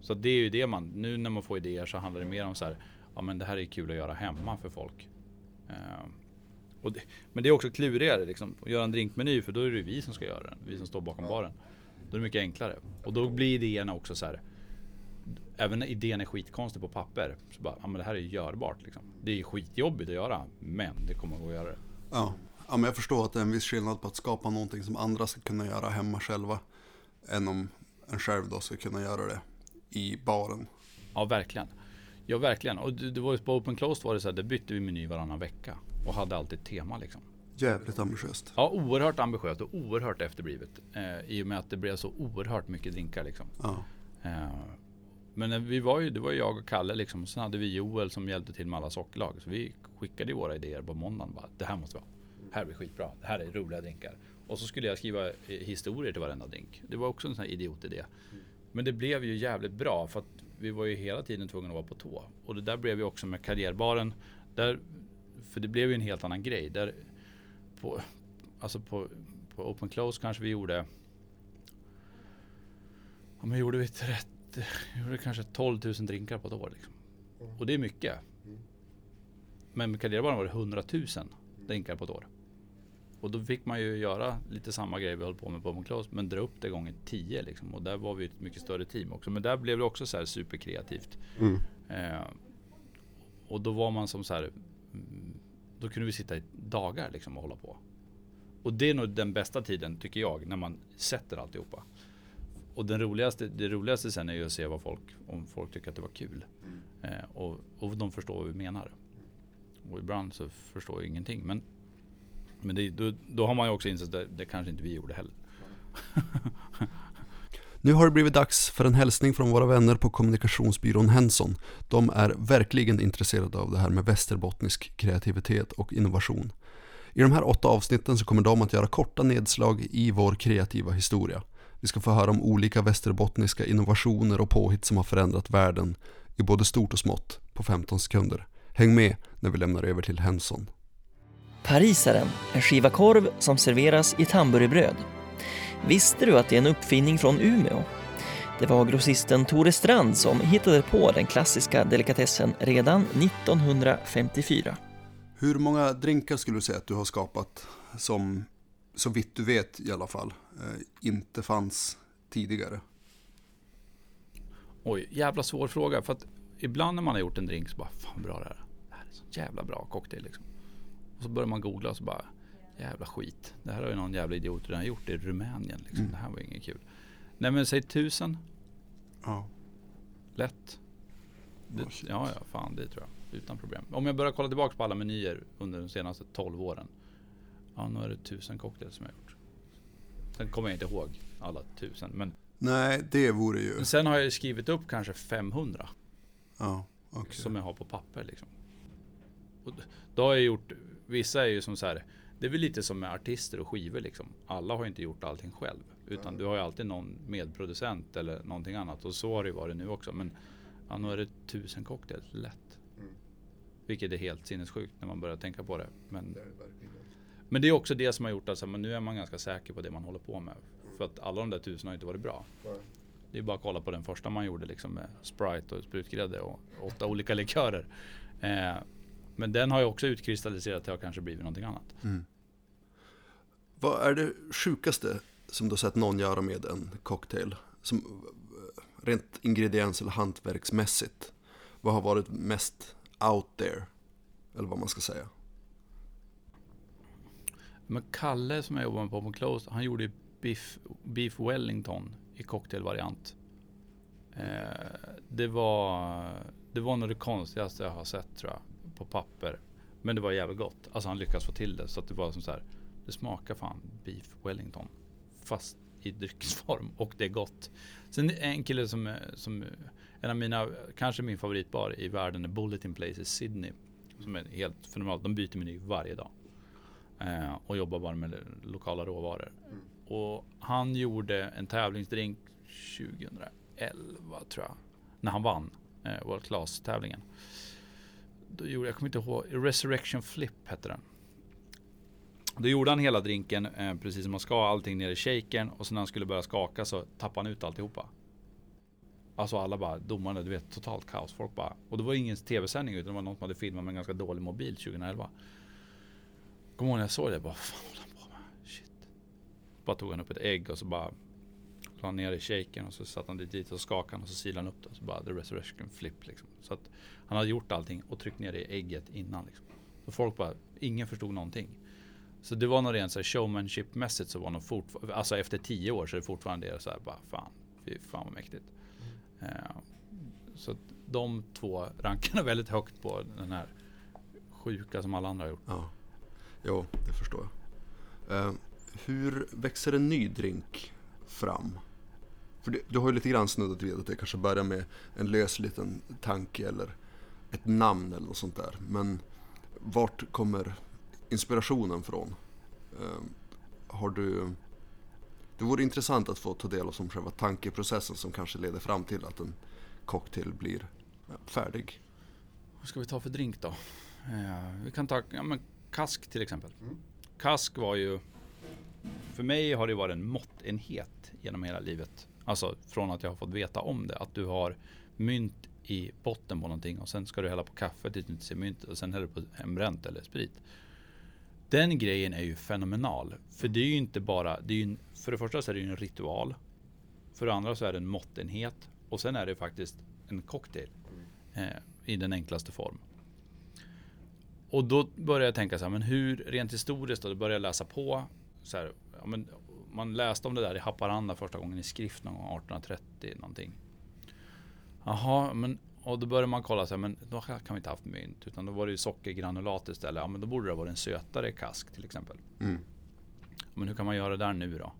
så det är ju det man, nu när man får idéer så handlar det mer om så här, ja men det här är kul att göra hemma för folk. Eh, det, men det är också klurigare liksom, att göra en drinkmeny för då är det vi som ska göra den. Vi som står bakom baren. Då är det mycket enklare. Och då blir idéerna också så här. Även när idén är skitkonstig på papper. Så bara, ja men det här är görbart liksom. Det är skitjobbigt att göra. Men det kommer att gå att göra det. Ja. ja, men jag förstår att det är en viss skillnad på att skapa någonting som andra ska kunna göra hemma själva. Än om en själv då ska kunna göra det i baren. Ja verkligen. Ja verkligen. Och det, det var ju på Open Closed var det så här, där bytte vi meny varannan vecka. Och hade alltid ett tema liksom. Jävligt ambitiöst. Ja, oerhört ambitiöst och oerhört efterblivet. Eh, I och med att det blev så oerhört mycket drinkar liksom. Ja. Eh, men vi var ju, det var ju jag och Kalle liksom. Och sen hade vi Joel som hjälpte till med alla sockerlag. Så vi skickade våra idéer på måndagen. Bara, det här måste vara. Det här blir skitbra. Det här är roliga drinkar. Och så skulle jag skriva eh, historier till varenda drink. Det var också en sån här idiotidé. Men det blev ju jävligt bra för att vi var ju hela tiden tvungna att vara på tå. Och det där blev ju också med karriärbaren. Där, för det blev ju en helt annan grej. Där på, alltså på, på Open Close kanske vi gjorde Ja men gjorde vi 30, gjorde kanske 12 000 drinkar på ett år liksom. Och det är mycket. Men med karriärbaren var det 100 000 drinkar på ett år. Och då fick man ju göra lite samma grej vi höll på med på Open Close men dra upp det gånger 10 liksom. Och där var vi ett mycket större team också. Men där blev det också så här superkreativt. Mm. Eh, och då var man som så här, mm, då kunde vi sitta i dagar liksom och hålla på. Och det är nog den bästa tiden tycker jag, när man sätter alltihopa. Och den roligaste, det roligaste sen är ju att se vad folk, om folk tycker att det var kul. Eh, och, och de förstår vad vi menar. Och ibland så förstår jag ingenting. Men, men det, då, då har man ju också insett att det, det kanske inte vi gjorde heller. *laughs* Nu har det blivit dags för en hälsning från våra vänner på kommunikationsbyrån Henson. De är verkligen intresserade av det här med västerbottnisk kreativitet och innovation. I de här åtta avsnitten så kommer de att göra korta nedslag i vår kreativa historia. Vi ska få höra om olika västerbottniska innovationer och påhitt som har förändrat världen i både stort och smått på 15 sekunder. Häng med när vi lämnar över till Henson. Parisaren, en skiva korv som serveras i tamburbröd. Visste du att det är en uppfinning från Umeå? Det var grossisten Tore Strand som hittade på den klassiska delikatessen redan 1954. Hur många drinkar skulle du säga att du har skapat som, så vitt du vet i alla fall, eh, inte fanns tidigare? Oj, jävla svår fråga. För att ibland när man har gjort en drink så bara, fan bra det här. Det här är så jävla bra cocktail liksom. Och så börjar man googla och så bara, jävla skit. Det här har ju någon jävla idiot redan gjort i Rumänien liksom. Mm. Det här var inget kul. Nej men säg tusen. Ja. Lätt. Det, Oh, ja, ja, fan det tror jag. Utan problem. Om jag börjar kolla tillbaka på alla menyer under de senaste 12 åren. Ja, nu är det tusen cocktails som jag har gjort. Sen kommer jag inte ihåg alla tusen. Men, Nej, det vore ju... men sen har jag skrivit upp kanske 500. Ja, okej. Som jag har på papper liksom. Och då har jag gjort, vissa är ju som så här. Det är väl lite som med artister och skivor liksom. Alla har inte gjort allting själv. Utan du har ju alltid någon medproducent eller någonting annat. Och så har det ju varit nu också. Men ja, nu är det tusen cocktails, lätt. Vilket är helt sinnessjukt när man börjar tänka på det. Men, men det är också det som har gjort att så här, men nu är man ganska säker på det man håller på med. För att alla de där tusen har inte varit bra. Det är bara att kolla på den första man gjorde liksom med Sprite och sprutgrädde och åtta olika likörer. Eh, men den har ju också utkristalliserat till att kanske blivit någonting annat. Vad är det sjukaste som du har sett någon göra med en cocktail? Som, rent ingrediens eller hantverksmässigt. Vad har varit mest out there? Eller vad man ska säga. Men Kalle som jag jobbar med på på Close, han gjorde beef, beef Wellington i cocktailvariant. Eh, det var det var nog det konstigaste jag har sett tror jag på papper. Men det var jävligt gott. Alltså han lyckas få till det så att det var som så här. Det smakar fan beef Wellington. Fast i drycksform och det är gott. Sen en kille som, som en av mina, kanske min favoritbar i världen är Bulletin Place i Sydney. Som är helt fenomenalt. De byter meny varje dag. Eh, och jobbar bara med lokala råvaror. Och han gjorde en tävlingsdrink 2011 tror jag. När han vann eh, World Class-tävlingen. Då gjorde, jag kommer inte ihåg, Resurrection Flip hette den. Då gjorde han hela drinken eh, precis som man ska, allting ner i shakern och sen när han skulle börja skaka så tappade han ut alltihopa. Alltså alla bara, domarna, du vet totalt kaos. Folk bara, och det var ingen tv-sändning utan det var någon som hade filmat med en ganska dålig mobil 2011. Kommer ihåg när jag såg det, bara, vad fan håller han på med? Shit. Bara tog han upp ett ägg och så bara la han ner i shakern och så satte han det dit och skakade han och så silade han upp det och så bara the resurrection flip liksom. Så att han hade gjort allting och tryckt ner det i ägget innan liksom. Så folk bara, ingen förstod någonting. Så det var nog rent så här showmanship-mässigt så var nog fortfarande, alltså efter tio år så är det fortfarande det så här bara fan, fy fan vad mäktigt. Eh, så att de två rankarna *laughs* väldigt högt på den här sjuka som alla andra har gjort. Ja, jo, det förstår jag. Uh, hur växer en ny drink fram? För det, du har ju lite grann snuddat vid att det kanske börjar med en lös liten tanke eller ett namn eller något sånt där. Men vart kommer inspirationen från? Eh, har du... Det vore intressant att få ta del av som själva tankeprocessen som kanske leder fram till att en cocktail blir färdig. Vad ska vi ta för drink då? Eh, vi kan ta ja, men kask till exempel. Kask var ju, för mig har det varit en måttenhet genom hela livet. Alltså från att jag har fått veta om det. Att du har mynt i botten på någonting och sen ska du hälla på kaffe tills du inte ser myntet och sen häller du på hembränt eller sprit. Den grejen är ju fenomenal. För det är ju inte bara, det är ju, en- för det första så är det ju en ritual. För det andra så är det en måttenhet. Och sen är det faktiskt en cocktail. Eh, I den enklaste form. och då började jag tänka så här, men hur rent historiskt då? Då började jag läsa på. Så här, ja, men, man läste om det där i Haparanda första gången i skrift någon gång 1830 någonting. Jaha, men och då började man kolla så här, men då kan vi inte haft mynt. Utan då var det ju sockergranulat istället. Ja, men då borde det vara en sötare kask till exempel. Mm. Men hur kan man göra där nu då?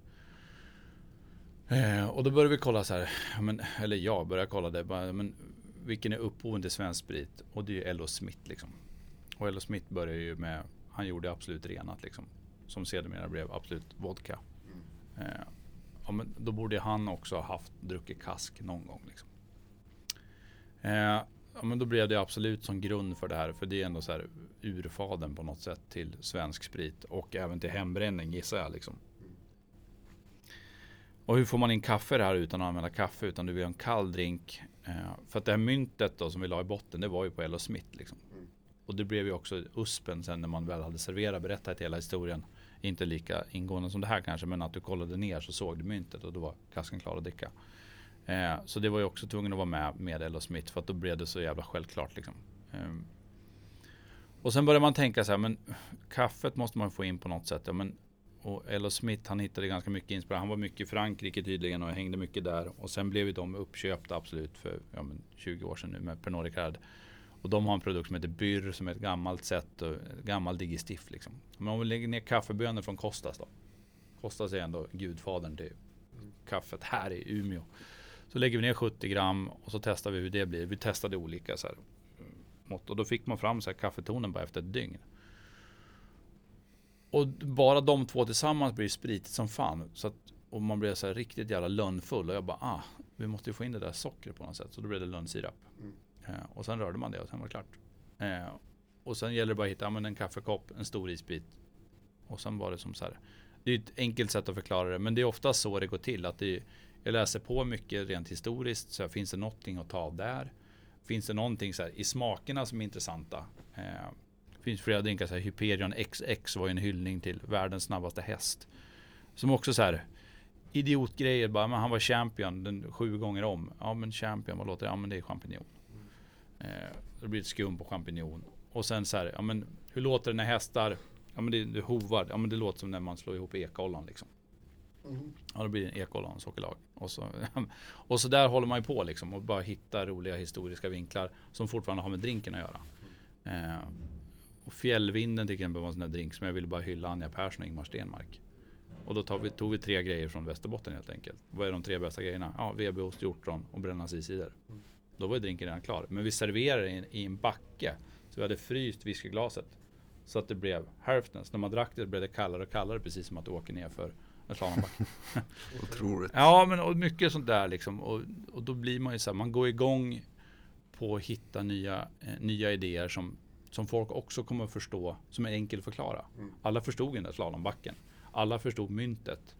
Eh, och då började vi kolla så här, men, eller jag började kolla det. Bara, men, vilken är upphoven till svensk sprit? Och det är ju L.O. Smith liksom. Och L.O. Smith började ju med, han gjorde absolut renat liksom. Som sedermera blev absolut vodka. Eh, ja, men då borde han också ha haft druckit kask någon gång. Liksom. Eh, ja, men då blev det absolut som grund för det här. För det är ändå så här urfaden på något sätt till svensk sprit. Och även till hembränning gissar jag. Liksom. Och hur får man in kaffe här utan att använda kaffe? Utan du vill ha en kall drink. Eh, för att det här myntet då som vi la i botten, det var ju på L.O. Smith. Liksom. Och det blev ju också USPen sen när man väl hade serverat, berättat hela historien. Inte lika ingående som det här kanske, men att du kollade ner så såg du myntet och då var kasken klar att dricka. Eh, så det var ju också tvungen att vara med med Ella Smith för att då blev det så jävla självklart liksom. Eh, och sen började man tänka så här, men kaffet måste man få in på något sätt. Ja, men, och L.O. Smith han hittade ganska mycket inspiration. Han var mycket i Frankrike tydligen och hängde mycket där. Och sen blev ju de uppköpta absolut för ja, men 20 år sedan nu med Pernod Ricard. Och de har en produkt som heter Byr som är ett gammalt sätt, och gammal gammalt digestif liksom. Men om vi lägger ner kaffebönor från Kostas då. Kostas är ändå gudfadern till kaffet här i Umeå. Så lägger vi ner 70 gram och så testar vi hur det blir. Vi testade olika så här, mm, mått och då fick man fram så här kaffetonen bara efter ett dygn. Och bara de två tillsammans blir spritigt som fan. Så att, och man blev så här riktigt jävla lönnfull. Och jag bara, ah, vi måste ju få in det där sockret på något sätt. Så då blev det lönnsirap. Mm. Eh, och sen rörde man det och sen var det klart. Eh, och sen gäller det bara att hitta men en kaffekopp, en stor isbit. Och sen var det som så här. Det är ett enkelt sätt att förklara det. Men det är ofta så det går till. Att det, jag läser på mycket rent historiskt. Så finns det någonting att ta av där? Finns det någonting så här, i smakerna som är intressanta? Eh, finns flera drinkar, så här, Hyperion XX var ju en hyllning till världens snabbaste häst. Som också så här idiotgrejer, bara, men han var champion den, sju gånger om. Ja men champion, vad låter det? Ja men det är champinjon. Eh, det blir ett skum på champinjon. Och sen så här, ja men hur låter det när hästar, ja men det, det hovar, ja men det låter som när man slår ihop ekollon liksom. Mm. Ja, då blir det en ekollon sockerlag. Och så, *laughs* och så där håller man ju på liksom och bara hitta roliga historiska vinklar som fortfarande har med drinken att göra. Eh, och Fjällvinden till exempel var en sån där drink som jag ville bara hylla Anja Persson och Ingmar Stenmark. Och då tog vi, tog vi tre grejer från Västerbotten helt enkelt. Vad är de tre bästa grejerna? Ja, VB-ost, hjortron och Brännans isider. Mm. Då var drinken redan klar. Men vi serverade i en, i en backe. Så vi hade fryst whiskyglaset. Så att det blev hälften. Så när man drack det blev det kallare och kallare precis som att du åker ner för en slalombacke. *laughs* Otroligt. Ja men och mycket sånt där liksom. Och, och då blir man ju så här, man går igång på att hitta nya, eh, nya idéer som, som folk också kommer att förstå, som är enkelt att förklara. Mm. Alla förstod den där slalombacken. Alla förstod myntet.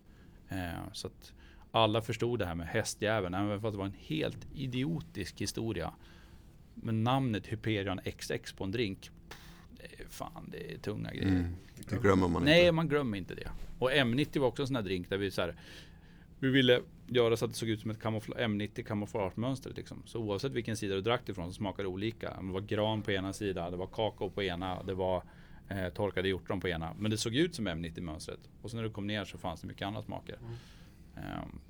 Eh, så att alla förstod det här med hästjäveln, även för att det var en helt idiotisk historia. Men namnet Hyperion XX på en drink, fan det är tunga grejer. Mm, det glömmer man Nej, inte. man glömmer inte det. Och M90 var också en sån här drink där vi så här, vi ville göra så att det såg ut som ett M90 kamouflagemönster. Liksom. Så oavsett vilken sida du drack ifrån så smakade det olika. Det var gran på ena sidan, det var kakao på ena, det var eh, torkade hjortron på ena. Men det såg ut som M90 mönstret. Och så när du kom ner så fanns det mycket andra smaker. Mm. Ehm,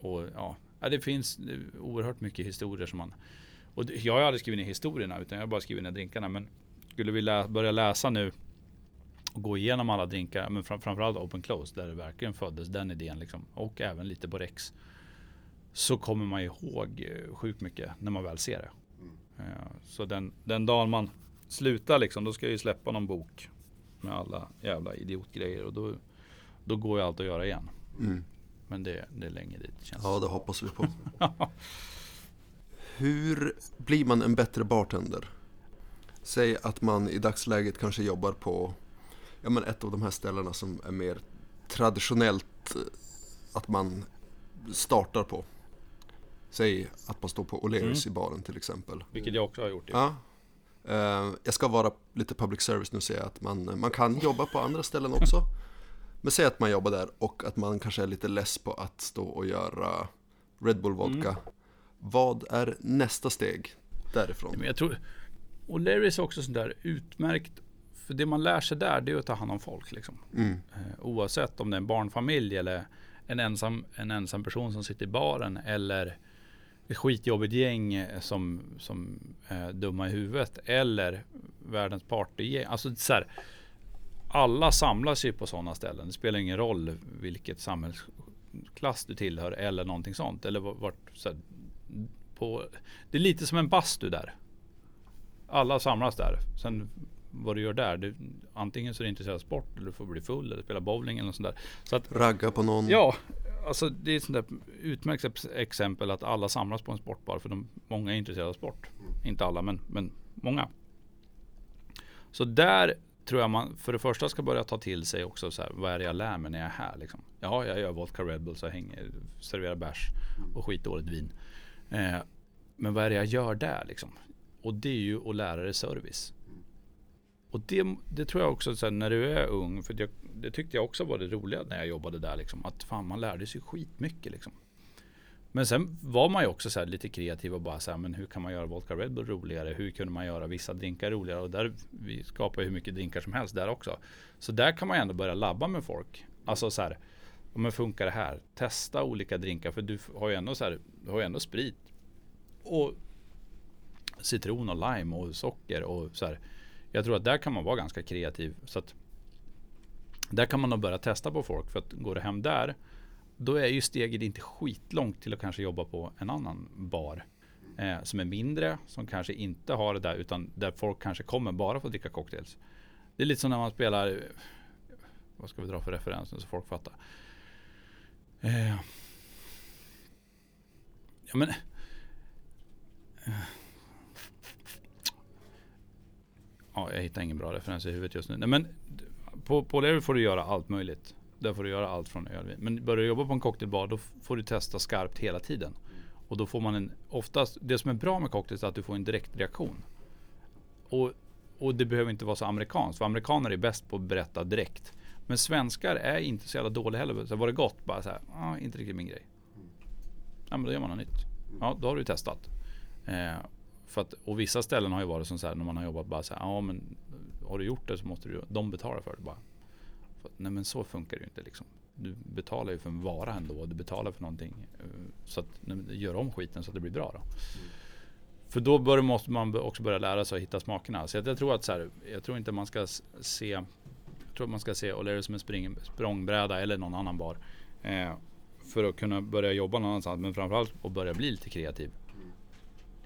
och ja, det finns oerhört mycket historier som man... Och jag har aldrig skrivit ner historierna utan jag har bara skrivit ner drinkarna. Men skulle vi lä börja läsa nu och gå igenom alla drinkar, men fram framförallt Open Close där det verkligen föddes den idén liksom. Och även lite på Rex. Så kommer man ihåg eh, sjukt mycket när man väl ser det. Mm. Så den, den dagen man slutar liksom, då ska jag ju släppa någon bok med alla jävla idiotgrejer och då, då går ju allt att göra igen. Mm. Men det, det är länge dit. Känns ja, det hoppas vi på. *laughs* Hur blir man en bättre bartender? Säg att man i dagsläget kanske jobbar på ja, men ett av de här ställena som är mer traditionellt eh, att man startar på. Säg att man står på O'Learys mm. i baren till exempel. Vilket jag också har gjort. Ja. Uh, jag ska vara lite public service nu och säga att man, man kan jobba på andra ställen också. *laughs* Men säg att man jobbar där och att man kanske är lite less på att stå och göra Red Bull vodka. Mm. Vad är nästa steg därifrån? Men jag tror, och Larrys är också sådär utmärkt. För det man lär sig där det är att ta hand om folk. Liksom. Mm. Eh, oavsett om det är en barnfamilj eller en ensam, en ensam person som sitter i baren eller ett skitjobbigt gäng eh, som, som är dumma i huvudet eller världens partygäng. Alltså så här, alla samlas ju på sådana ställen. Det spelar ingen roll vilket samhällsklass du tillhör eller någonting sånt. Eller vart, så här, på, det är lite som en bastu där. Alla samlas där. Sen vad du gör där. Du, antingen så är du intresserad av sport eller du får bli full eller spela bowling eller något sånt där. Så att, Ragga på någon. Ja, alltså det är ett sånt där utmärkt ex- exempel att alla samlas på en sportbar för de, många är intresserade av sport. Inte alla men, men många. Så där tror jag man för det första ska börja ta till sig också så här, vad är det jag lär mig när jag är här liksom? Ja, jag gör vodka Red Bull så jag hänger, serverar bärs och skitdåligt vin. Eh, men vad är det jag gör där liksom? Och det är ju att lära dig service. Och det, det tror jag också så här, när du är ung, för det, det tyckte jag också var det roliga när jag jobbade där liksom. Att fan man lärde sig skitmycket liksom. Men sen var man ju också så här lite kreativ och bara så här, men hur kan man göra vodka Red Bull roligare? Hur kunde man göra vissa drinkar roligare? Och där, vi skapar ju hur mycket drinkar som helst där också. Så där kan man ju ändå börja labba med folk. Alltså så här, men funkar det här? Testa olika drinkar, för du har ju ändå så här, du har ju ändå sprit och citron och lime och socker och så här. Jag tror att där kan man vara ganska kreativ. Så att där kan man nog börja testa på folk. För att går det hem där, då är ju steget inte skitlångt till att kanske jobba på en annan bar. Eh, som är mindre, som kanske inte har det där, utan där folk kanske kommer bara för att dricka cocktails. Det är lite som när man spelar, vad ska vi dra för referenser så folk fattar. Eh, ja men eh, Ja, jag hittar ingen bra referens i huvudet just nu. Nej, men på, på Lever får du göra allt möjligt. Där får du göra allt från ölvin. Men börjar du jobba på en cocktailbar då får du testa skarpt hela tiden. Och då får man en, oftast, det som är bra med cocktails är att du får en direkt reaktion. Och, och det behöver inte vara så amerikanskt. För amerikaner är bäst på att berätta direkt. Men svenskar är inte så jävla dåliga heller. Så var det gott? Bara så här, ah, inte riktigt min grej. Ja men då gör man något nytt. Ja, då har du testat. Eh, för att, och vissa ställen har ju varit som så här när man har jobbat bara så här, ja men har du gjort det så måste du, de betala för det bara. Nej men så funkar det ju inte liksom. Du betalar ju för en vara ändå, du betalar för någonting. eh, Så att gör om skiten så att det blir bra då. För då bör, måste man också börja lära sig att hitta smakerna. Så jag, jag tror att så här, jag tror inte man ska se, jag tror att man ska se O'Leary som en spring, språngbräda eller någon annan bar. Eh, för att kunna börja jobba någon annanstans, men framförallt att börja bli lite kreativ.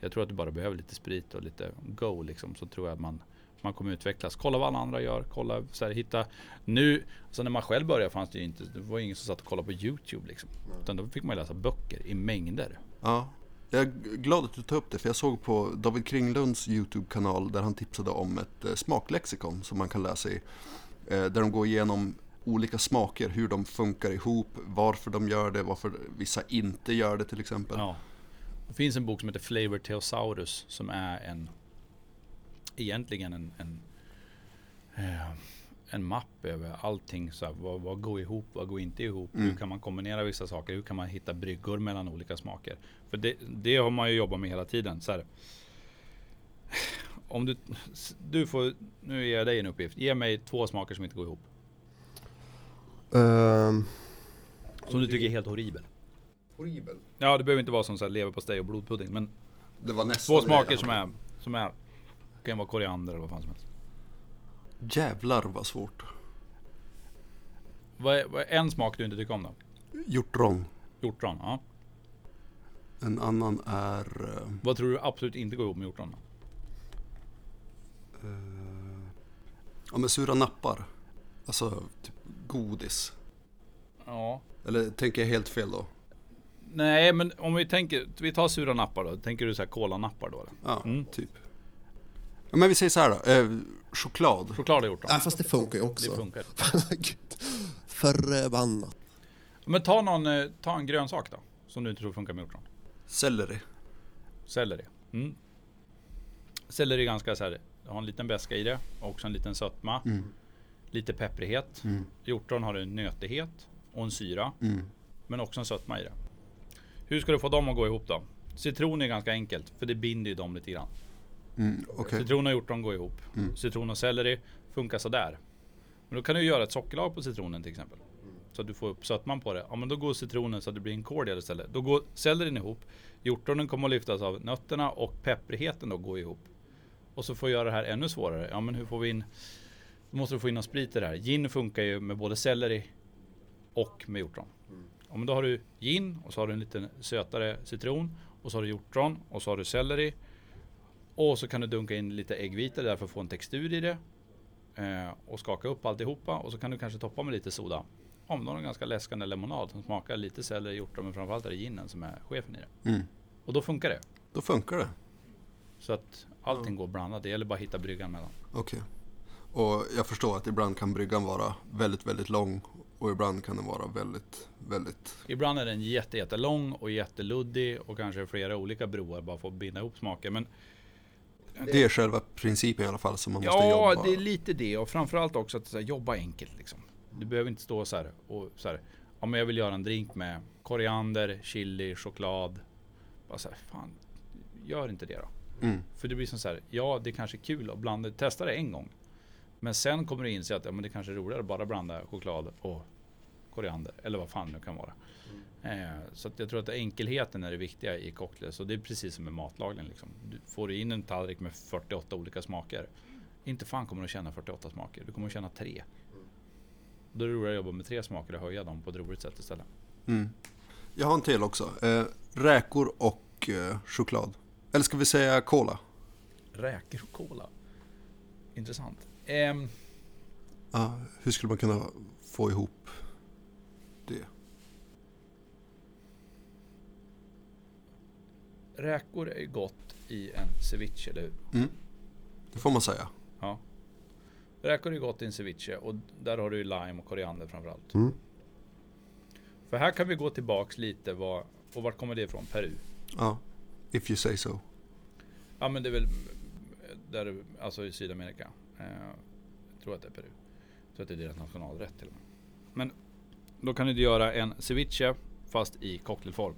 Jag tror att du bara behöver lite sprit och lite go liksom. Så tror jag att man, man kommer utvecklas. Kolla vad alla andra gör. Kolla, så här, hitta. Nu, alltså när man själv började fanns det ju inte, det var ingen som satt och kollade på YouTube liksom. Utan då fick man ju läsa böcker i mängder. Ja. Jag är glad att du tar upp det, för jag såg på David Kringlunds YouTube-kanal där han tipsade om ett eh, smaklexikon som man kan läsa i. Eh, där de går igenom olika smaker, hur de funkar ihop, varför de gör det, varför vissa inte gör det till exempel. Ja. Det finns en bok som heter Flavor Theosaurus som är en egentligen en, en, eh, en mapp över allting. Så här, vad, vad går ihop, vad går inte ihop? Mm. Hur kan man kombinera vissa saker? Hur kan man hitta bryggor mellan olika smaker? För det, det har man ju jobbat med hela tiden. Så här, om du, du får, nu ger jag dig en uppgift. Ge mig två smaker som inte går ihop. Ehm, Som du tycker är helt horribel. horribel. Ja, det behöver inte vara som så här leverpastej och blodpudding. Men Det var nästan två smaker som är, som är, kan vara koriander eller vad fan som helst. Jävlar vad svårt. Vad är, vad är en smak du inte tycker om då? Hjortron. Hjortron, ja. En annan är... eh, Vad tror du absolut inte går ihop med hjortron? då? eh, ja men sura nappar. Alltså typ godis. Ja. Eller tänker jag helt fel då? Nej, men om vi tänker, vi tar sura nappar då. Tänker du så här kolanappar då? Eller? Ja, Mm. typ. Ja, men vi säger så här då. Eh, choklad. Choklad och hjortron. Ja, fast det funkar ju också. Det funkar. *laughs* Förbannat. Men ta någon, eh, ta en grönsak då. Som du inte tror funkar med hjortron. Selleri. Selleri. Mm. Selleri är ganska så här, det har en liten beska i det. Och också en liten sötma. Mm. Lite pepprighet. Mm. Hjortron har en nötighet och en syra. Mm. Men också en sötma i det. Hur ska du få dem att gå ihop då? Citron är ganska enkelt, för det binder ju dem lite grann. Mm, okej. Citron och hjortron går ihop. Mm. Citron och selleri funkar sådär. Men då kan du göra ett sockerlag på citronen till exempel. Så att du får upp sötman på det. Ja men då går citronen så att det blir en cordial istället. Då går sellerin ihop. Hjortronen kommer att lyftas av nötterna och pepprigheten då går ihop. Och så får jag göra det här ännu svårare. Ja men hur får vi in... Då måste du få in någon sprit i det här. Gin funkar ju med både selleri och med hjortron. Ja, men då har du gin och så har du en liten sötare citron. Och så har du hjortron och så har du selleri. Och så kan du dunka in lite äggvita där för att få en textur i det. Eh, och skaka upp alltihopa och så kan du kanske toppa med lite soda. Om du har en ganska läskande lemonad som smakar lite selleri, hjortron men framförallt är det ginen som är chefen i det. Mm. Och då funkar det. Då funkar det. Så att allting går blandat. Det gäller bara att hitta bryggan mellan. Okej. Och jag förstår att ibland kan bryggan vara väldigt, väldigt lång och ibland kan den vara väldigt, väldigt... Ibland är den jätte, jättelång och jätteluddig och kanske flera olika broar bara för att binda ihop smaker. Men Det är själva principen i alla fall som man måste ja, jobba. det är lite det och framförallt också att här, jobba enkelt liksom. Du behöver inte stå så här och så här. Ja, men jag vill göra en drink med koriander, chili, choklad. Bara så här, fan, gör inte det då. Mm. För det blir som så här, ja det kanske är kul att blanda, testa det en gång. Men sen kommer du inse att ja, men det kanske är roligare att bara blanda choklad och koriander. Eller vad fan det nu kan vara. Eh, så att jag tror att enkelheten är det viktiga i cocktails. Och det är precis som med matlagning. Liksom. Du får du in en tallrik med 48 olika smaker. Inte fan kommer du att känna 48 smaker. Du kommer att känna tre. Då är det roligare att jobba med tre smaker och höja dem på ett roligt sätt istället. Mm. Jag har en till också. Eh, räkor och eh, choklad. Eller ska vi säga cola? Räkor och cola. Intressant. Ehm, Ja, hur skulle man kunna få ihop det? räkor är ju gott i en ceviche, eller hur? Mm. Det får man säga. Ja. Räkor är gott i en ceviche och där har du ju lime och koriander framförallt. Mm. För här kan vi gå tillbaks lite vad, och vart kommer det ifrån? Peru? Ja, if you say so. Ja men det är väl där, alltså i Sydamerika. Eh, jag tror att det är Peru. Jag tror att det är deras nationalrätt till och med. Men då kan du göra en ceviche fast i cocktailform.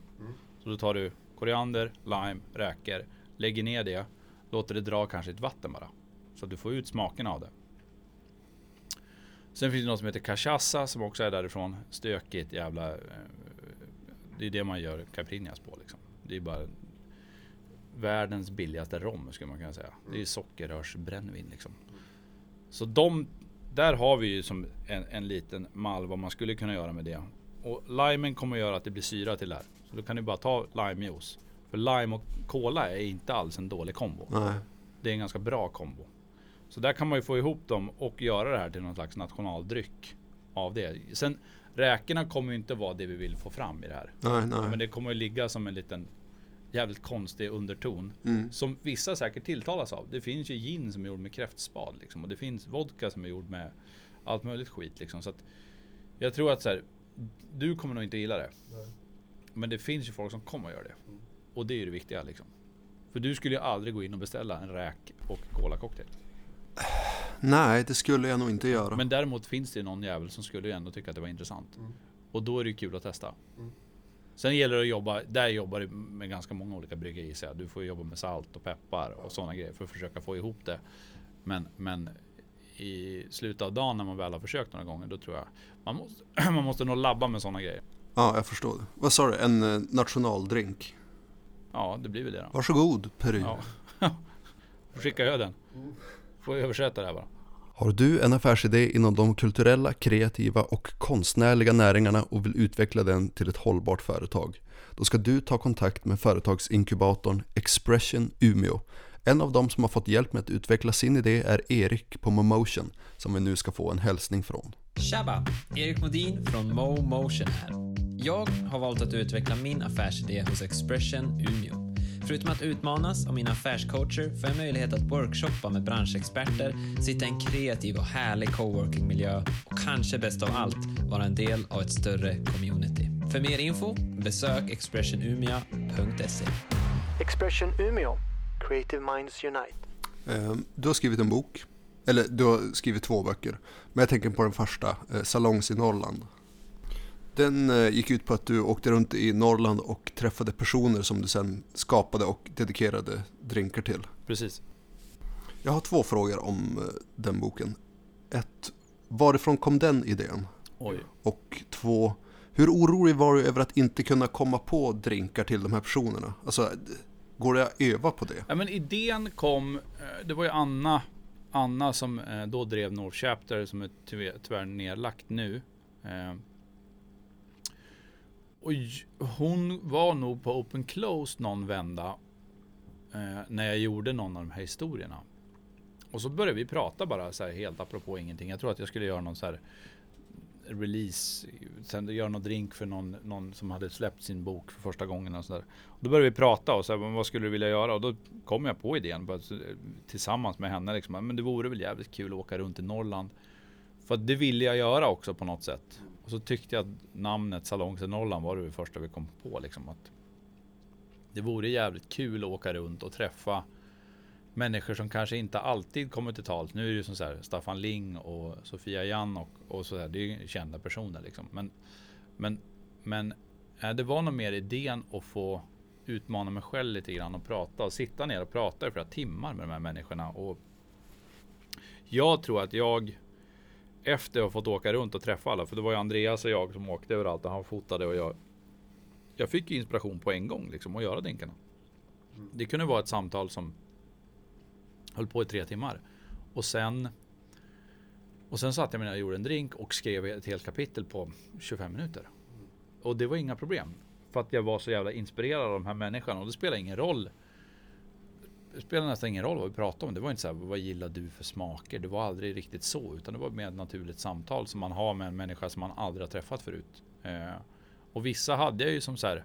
Så då tar du koriander, lime, räkor, lägger ner det, låter det dra kanske ett vatten bara. Så att du får ut smaken av det. Sen finns det något som heter cachaça som också är därifrån. Stökigt jävla... eh, Det är det man gör caipirinhas på liksom. Det är bara världens billigaste rom skulle man kunna säga. Det är ju sockerrörsbrännvin liksom. Så de, där har vi ju som en, en liten mall vad man skulle kunna göra med det. Och limen kommer att göra att det blir syra till det här. Så då kan du bara ta limejuice. För lime och cola är inte alls en dålig kombo. Nej. Det är en ganska bra kombo. Så där kan man ju få ihop dem och göra det här till någon slags nationaldryck av det. Sen räkorna kommer ju inte vara det vi vill få fram i det här. Nej, nej. Men det kommer ju ligga som en liten jävligt konstig underton. Mm. Som vissa säkert tilltalas av. Det finns ju gin som är gjord med kräftspad liksom. Och det finns vodka som är gjord med allt möjligt skit liksom. Så att jag tror att så här, du kommer nog inte gilla det. Men det finns ju folk som kommer att göra det. Och det är ju det viktiga liksom. För du skulle ju aldrig gå in och beställa en räk och cola cocktail. Nej, det skulle jag nog inte göra. Men däremot finns det någon jävel som skulle ju ändå tycka att det var intressant. Och då är det ju kul att testa. Sen gäller det att jobba, där jobbar du med ganska många olika jag. Du får jobba med salt och peppar och sådana grejer för att försöka få ihop det. Men, men i slutet av dagen när man väl har försökt några gånger, då tror jag man måste, *clears throat* man måste nog labba med sådana grejer. Ja, jag förstår det. Vad sa du? En eh, nationaldrink? Ja, det blir väl det då. Varsågod, Peru. Ja. *laughs* Skicka jag den. Får jag översätta det här bara. Har du en affärsidé inom de kulturella, kreativa och konstnärliga näringarna och vill utveckla den till ett hållbart företag? Då ska du ta kontakt med företagsinkubatorn Expression Umeå. En av dem som har fått hjälp med att utveckla sin idé är Erik på Momotion, som vi nu ska få en hälsning från. Tjaba! Erik Modin från Momotion här. Jag har valt att utveckla min affärsidé hos Expression Umeå. Förutom att utmanas av mina affärscoacher får jag möjlighet att workshoppa med branschexperter, sitta i en kreativ och härlig coworkingmiljö och kanske bäst av allt vara en del av ett större community. För mer info, besök expressionumia.se. Expression Umeå. Creative Minds Unite. Eh, Du har skrivit en bok. Eller du har skrivit två böcker. Men jag tänker på den första, eh, Salongs i Norrland. Den eh, gick ut på att du åkte runt i Norrland och träffade personer som du sen skapade och dedikerade drinkar till. Precis. Jag har två frågor om eh, den boken. Ett, varifrån kom den idén? Oj. Och två, hur orolig var du över att inte kunna komma på drinkar till de här personerna? Alltså, går det att öva på det? Ja, men idén kom, eh, det var ju Anna, Anna som eh, då drev North Chapter som är tyvärr nedlagt nu. Och hon var nog på Open Close någon vända eh, när jag gjorde någon av de här historierna. Och så började vi prata bara så här helt apropå ingenting. Jag tror att jag skulle göra någon så här release, sen göra någon drink för någon, någon som hade släppt sin bok för första gången och sådär. Då började vi prata och så här, vad skulle du vilja göra? Och då kom jag på idén bara, eh, tillsammans med henne liksom. Men det vore väl jävligt kul att åka runt i Norrland. För det ville jag göra också på något sätt. Och så tyckte jag att namnet Salongs i Norrland var det första vi kom på liksom. Att det vore jävligt kul att åka runt och träffa människor som kanske inte alltid kommer till tals. Nu är det ju som så här Staffan Ling och Sofia Jan och, och så där. Det är ju kända personer liksom. Men, men, men eh, det var nog mer idén att få utmana mig själv lite grann och prata och sitta ner och prata i flera timmar med de här människorna. Och jag tror att jag efter att ha fått åka runt och träffa alla, för det var ju Andreas och jag som åkte överallt och han fotade och jag jag fick inspiration på en gång liksom att göra drinkarna. Det kunde vara ett samtal som höll på i tre timmar. Och sen och sen satt jag ner och gjorde en drink och skrev ett helt kapitel på 25 minuter. Och det var inga problem. För att jag var så jävla inspirerad av de här människorna och det spelar ingen roll. Det spelar nästan ingen roll vad vi pratade om. Det var inte så här, vad gillar du för smaker? Det var aldrig riktigt så, utan det var mer ett naturligt samtal som man har med en människa som man aldrig har träffat förut. Eh, och vissa hade jag ju som så här.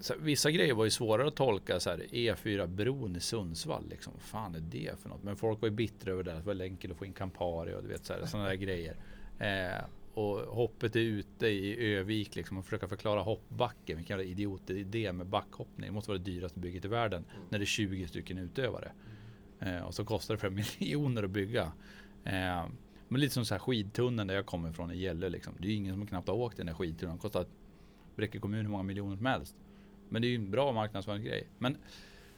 Så här, vissa grejer var ju svårare att tolka så här E4 bron i Sundsvall liksom. Vad fan är det för något? Men folk var ju bittra över det. Det var enkelt att få in Campari och du vet så här, sådana där grejer. Eh, och hoppet är ute i Övik liksom och försöka förklara hoppbacken. Vilken jävla idiotidé med backhoppning. Det måste vara det dyraste bygget i världen när det är 20 stycken utövare. Eh, och så kostar det för *laughs* miljoner att bygga. Eh, men lite som så här skidtunneln där jag kommer ifrån i Gällö liksom. Det är ju ingen som knappt har åkt den där skidtunneln. Den kostar Bräcke kommun hur många miljoner som helst. Men det är ju en bra marknadsföringsgrej. Men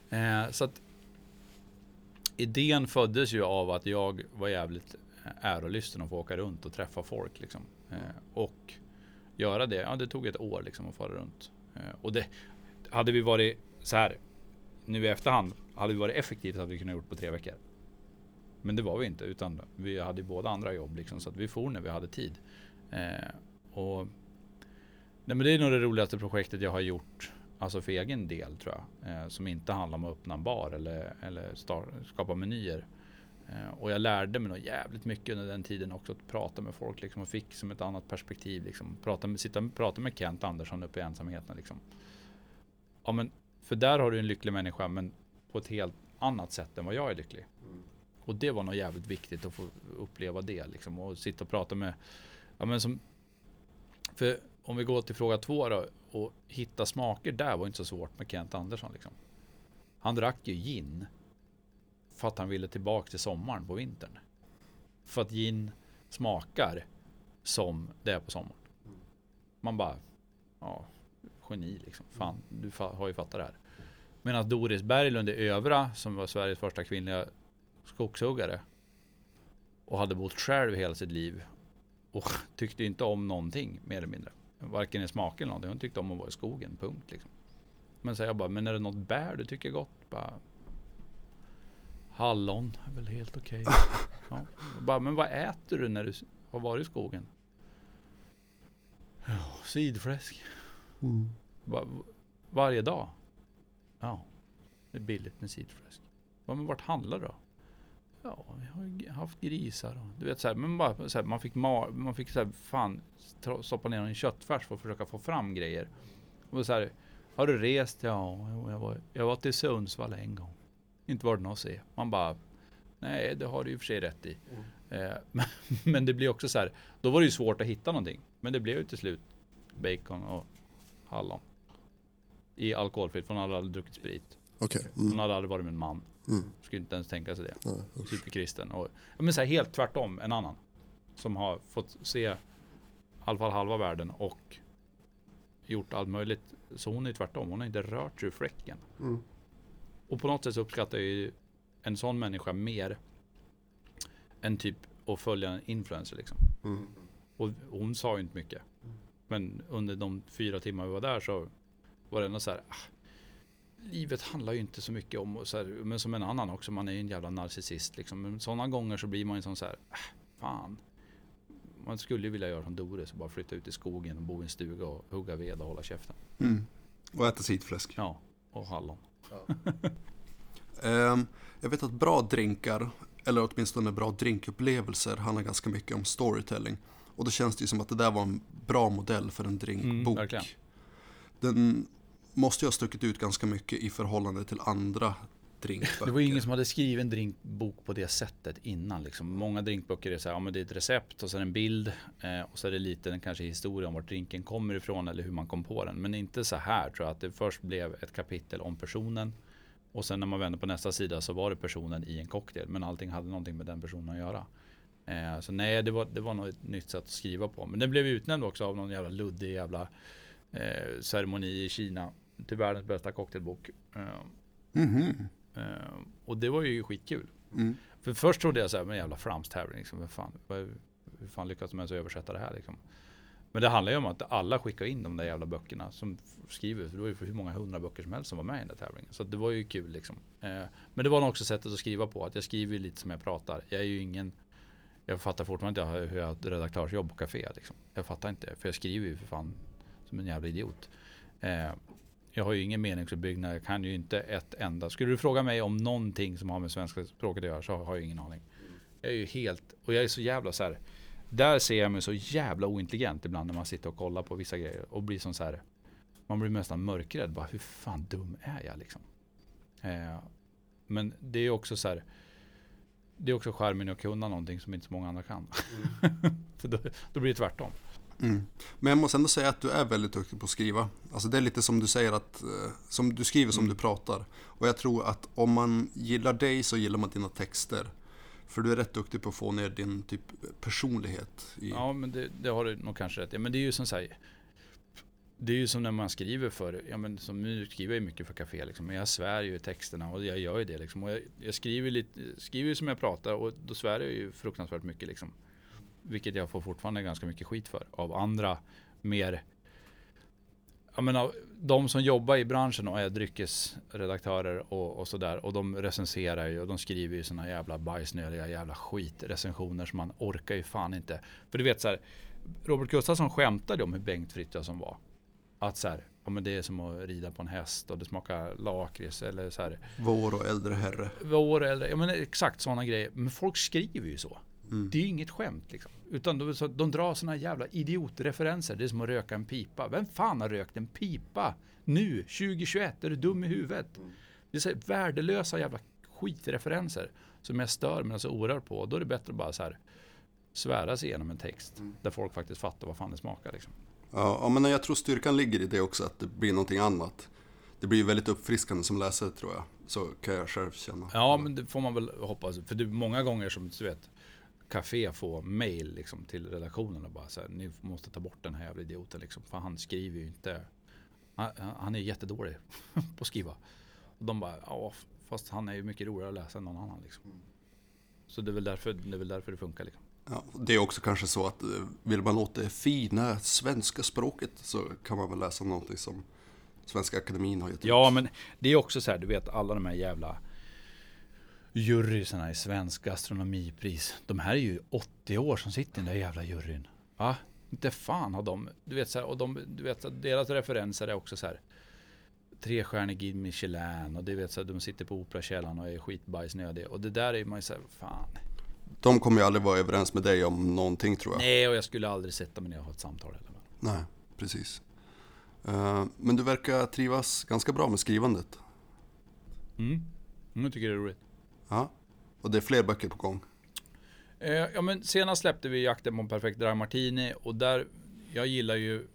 eh, så att idén föddes ju av att jag var jävligt ärolysten att få åka runt och träffa folk liksom. Eh, och göra det. Ja, det tog ett år liksom att fara runt. Eh, och det hade vi varit så här nu i efterhand hade vi varit effektivt hade vi kunnat gjort på tre veckor. Men det var vi inte utan vi hade ju båda andra jobb liksom så att vi for när vi hade tid. Eh, och nej, men det är nog det roligaste projektet jag har gjort Alltså för egen del tror jag. Eh, som inte handlar om att öppna en bar eller, eller start, skapa menyer. Eh, och jag lärde mig nog jävligt mycket under den tiden också att prata med folk liksom, och fick som ett annat perspektiv. Liksom. Prata med, sitta och prata med Kent Andersson uppe i ensamheten. Liksom. Ja, men, för där har du en lycklig människa men på ett helt annat sätt än vad jag är lycklig. Och det var nog jävligt viktigt att få uppleva det liksom, och sitta och prata med ja, men som, för om vi går till fråga två då och hitta smaker där var inte så svårt med Kent Andersson. Liksom. Han drack ju gin för att han ville tillbaka till sommaren på vintern. För att gin smakar som det är på sommaren. Man bara, ja, geni liksom. Fan, du har ju fattat det här. Medan Doris Berglund i Övra, som var Sveriges första kvinnliga skogshuggare och hade bott själv hela sitt liv och *laughs* tyckte inte om någonting mer eller mindre. Varken i smaken eller någonting. Hon tyckte om att vara i skogen, punkt liksom. Men så jag bara, men är det något bär du tycker gott? Bara, Hallon är väl helt okej. *laughs* Ja. Bara, men vad äter du när du har varit i skogen? Ja, sidfläsk. Mm. Va- varje dag? Ja, det är billigt med sidfläsk. Ja, men vart handlar du då? Ja, jag har haft grisar och du vet så här, men bara så här, man fick, ma- man fick så här, fan stoppa ner en köttfärs för att försöka få fram grejer. Och så här, har du rest? Ja, jag var, jag var till Sundsvall en gång. Inte var det något att se. Man bara, nej det har du i och för sig rätt i. Eh, men, *laughs* men det blir också så här, då var det ju svårt att hitta någonting. Men det blev ju till slut bacon och hallon. I alkoholfritt, för hon hade aldrig druckit sprit. Hon Mm. hade aldrig varit med en man. Mm. Skulle inte ens tänka sig det. Nej. Superkristen. Och, men så här, helt tvärtom en annan. Som har fått se i alla fall halva världen och gjort allt möjligt. Så hon är tvärtom. Hon har inte rört sig ur fläcken. Mm. Och på något sätt så uppskattar jag ju en sån människa mer än typ att följa en influencer liksom. Mm. Och hon sa ju inte mycket. Men under de fyra timmar vi var där så var det ändå så här. Ah, livet handlar ju inte så mycket om, så här, men som en annan också, man är ju en jävla narcissist liksom. Men sådana gånger så blir man ju sån så här, ah, fan. Man skulle ju vilja göra som Doris och bara flytta ut i skogen och bo i en stuga och hugga ved och hålla käften. Mm. Och äta sidfläsk. Ja, och hallon. Ehm, jag vet att bra drinkar, eller åtminstone bra drinkupplevelser, handlar ganska mycket om storytelling. Och då känns det ju som att det där var en bra modell för en drinkbok. Mm. Den måste ju ha stuckit ut ganska mycket i förhållande till andra drinkböcker. Det var ju ingen som hade skrivit en drinkbok på det sättet innan. Liksom. Många drinkböcker är så här, ja, men det är ett recept och det en bild eh, och så är det lite en kanske historia om vart drinken kommer ifrån eller hur man kom på den. Men inte så här tror jag att det först blev ett kapitel om personen och sen när man vände på nästa sida så var det personen i en cocktail men allting hade någonting med den personen att göra. Eh, så nej, det var, det var nog ett nytt sätt att skriva på. Men den blev utnämnd också av någon jävla luddig jävla eh, ceremoni i Kina till världens bästa cocktailbok. Eh, Mhm. Eh, och det var ju skitkul. Mm. För först trodde jag så här, men jävla flamstävling, liksom, vad fan, hur fan lyckas de ens översätta det här liksom? Men det handlar ju om att alla skickar in de där jävla böckerna som skriver, för det var ju för hur många hundra böcker som helst som var med i den där tävlingen. Så det var ju kul liksom. Eh, men det var nog också sättet att skriva på, att jag skriver lite som jag pratar. Jag är ju ingen, jag fattar fortfarande inte hur jag har ett redaktörsjobb på café liksom. Jag fattar inte, för jag skriver ju för fan som en jävla idiot. Jag har ju ingen meningsuppbyggnad, jag kan ju inte ett enda. Skulle du fråga mig om någonting som har med svenska språket att göra så har jag ingen aning. Jag är ju helt, och jag är så jävla så här. Där ser jag mig så jävla ointelligent ibland när man sitter och kollar på vissa grejer och blir som så här. Man blir nästan mörkrädd, bara hur fan dum är jag liksom? Eh, men det är också så här. Det är också charmen att kunna någonting som inte så många andra kan. *laughs* För då, då blir det tvärtom. Mm. Men jag måste ändå säga att du är väldigt duktig på att skriva. Alltså det är lite som du säger att, eh, som du skriver som du pratar. Och jag tror att om man gillar dig så gillar man dina texter. För du är rätt duktig på att få ner din typ personlighet. I... Ja, men det, det har du nog kanske rätt i. Men det är ju som här, Det är ju som när man skriver för, ja men som nu skriver jag mycket för café liksom. Men jag svär ju i texterna och jag gör ju det liksom. Och jag, jag skriver lite, skriver ju som jag pratar och då svär jag ju fruktansvärt mycket liksom. Vilket jag får fortfarande ganska mycket skit för. Av andra mer jag menar, de som jobbar i branschen och är dryckesredaktörer och, och sådär. Och de recenserar ju och de skriver ju såna jävla bajsnödiga jävla skitrecensioner som man orkar ju fan inte. För du vet så här, Robert Gustafsson skämtade om hur Bengt Frithiofsson var. Att så här, ja men det är som att rida på en häst och det smakar lakrits eller så här. Vår och äldre herre. Vår eller, ja men exakt sådana grejer. Men folk skriver ju så. Mm. Det är ju inget skämt liksom. Utan de, så, de drar såna jävla idiotreferenser. Det är som att röka en pipa. Vem fan har rökt en pipa nu, 2021? Är du dum i huvudet? Det är så här värdelösa jävla skitreferenser som jag stör mig så oerhört på. Då är det bättre att bara så här svära sig igenom en text där folk faktiskt fattar vad fan det smakar. Liksom. Ja, men jag tror styrkan ligger i det också, att det blir någonting annat. Det blir väldigt uppfriskande som läsare tror jag. Så kan jag själv känna. Ja, men det får man väl hoppas. För det är många gånger som du vet, Café får mail liksom, till redaktionen och bara så här, ni måste ta bort den här jävla idioten liksom. För han skriver ju inte, han, han är jättedålig *laughs* på att skriva. Och de bara, ja fast han är ju mycket roligare att läsa än någon annan liksom. Så det är väl därför det, är väl därför det funkar liksom. Ja, det är också kanske så att eh, vill man åt det fina svenska språket så kan man väl läsa någonting som Svenska Akademin har gett ut. Ja, men det är också så här, du vet alla de här jävla jurysarna i Svensk Gastronomipris. De här är ju 80 år som sitter i den där jävla juryn. Va? Inte fan har de, du vet så här, och de, du vet att deras referenser är också så här. Trestjärnig Guide Michelin och du vet så här, de sitter på Operakällaren och är skitbajsnödiga. Och det där är man ju så här, fan. De kommer ju aldrig vara överens med dig om någonting tror jag. Nej, och jag skulle aldrig sätta mig ner och ha ett samtal heller. Nej, precis. Eh, Men du verkar trivas ganska bra med skrivandet. Mm, jag tycker det är roligt. Ja, och det är fler böcker på gång. Eh, ja men senast släppte vi Jakten på en perfekt Dry Martini och där, jag gillar ju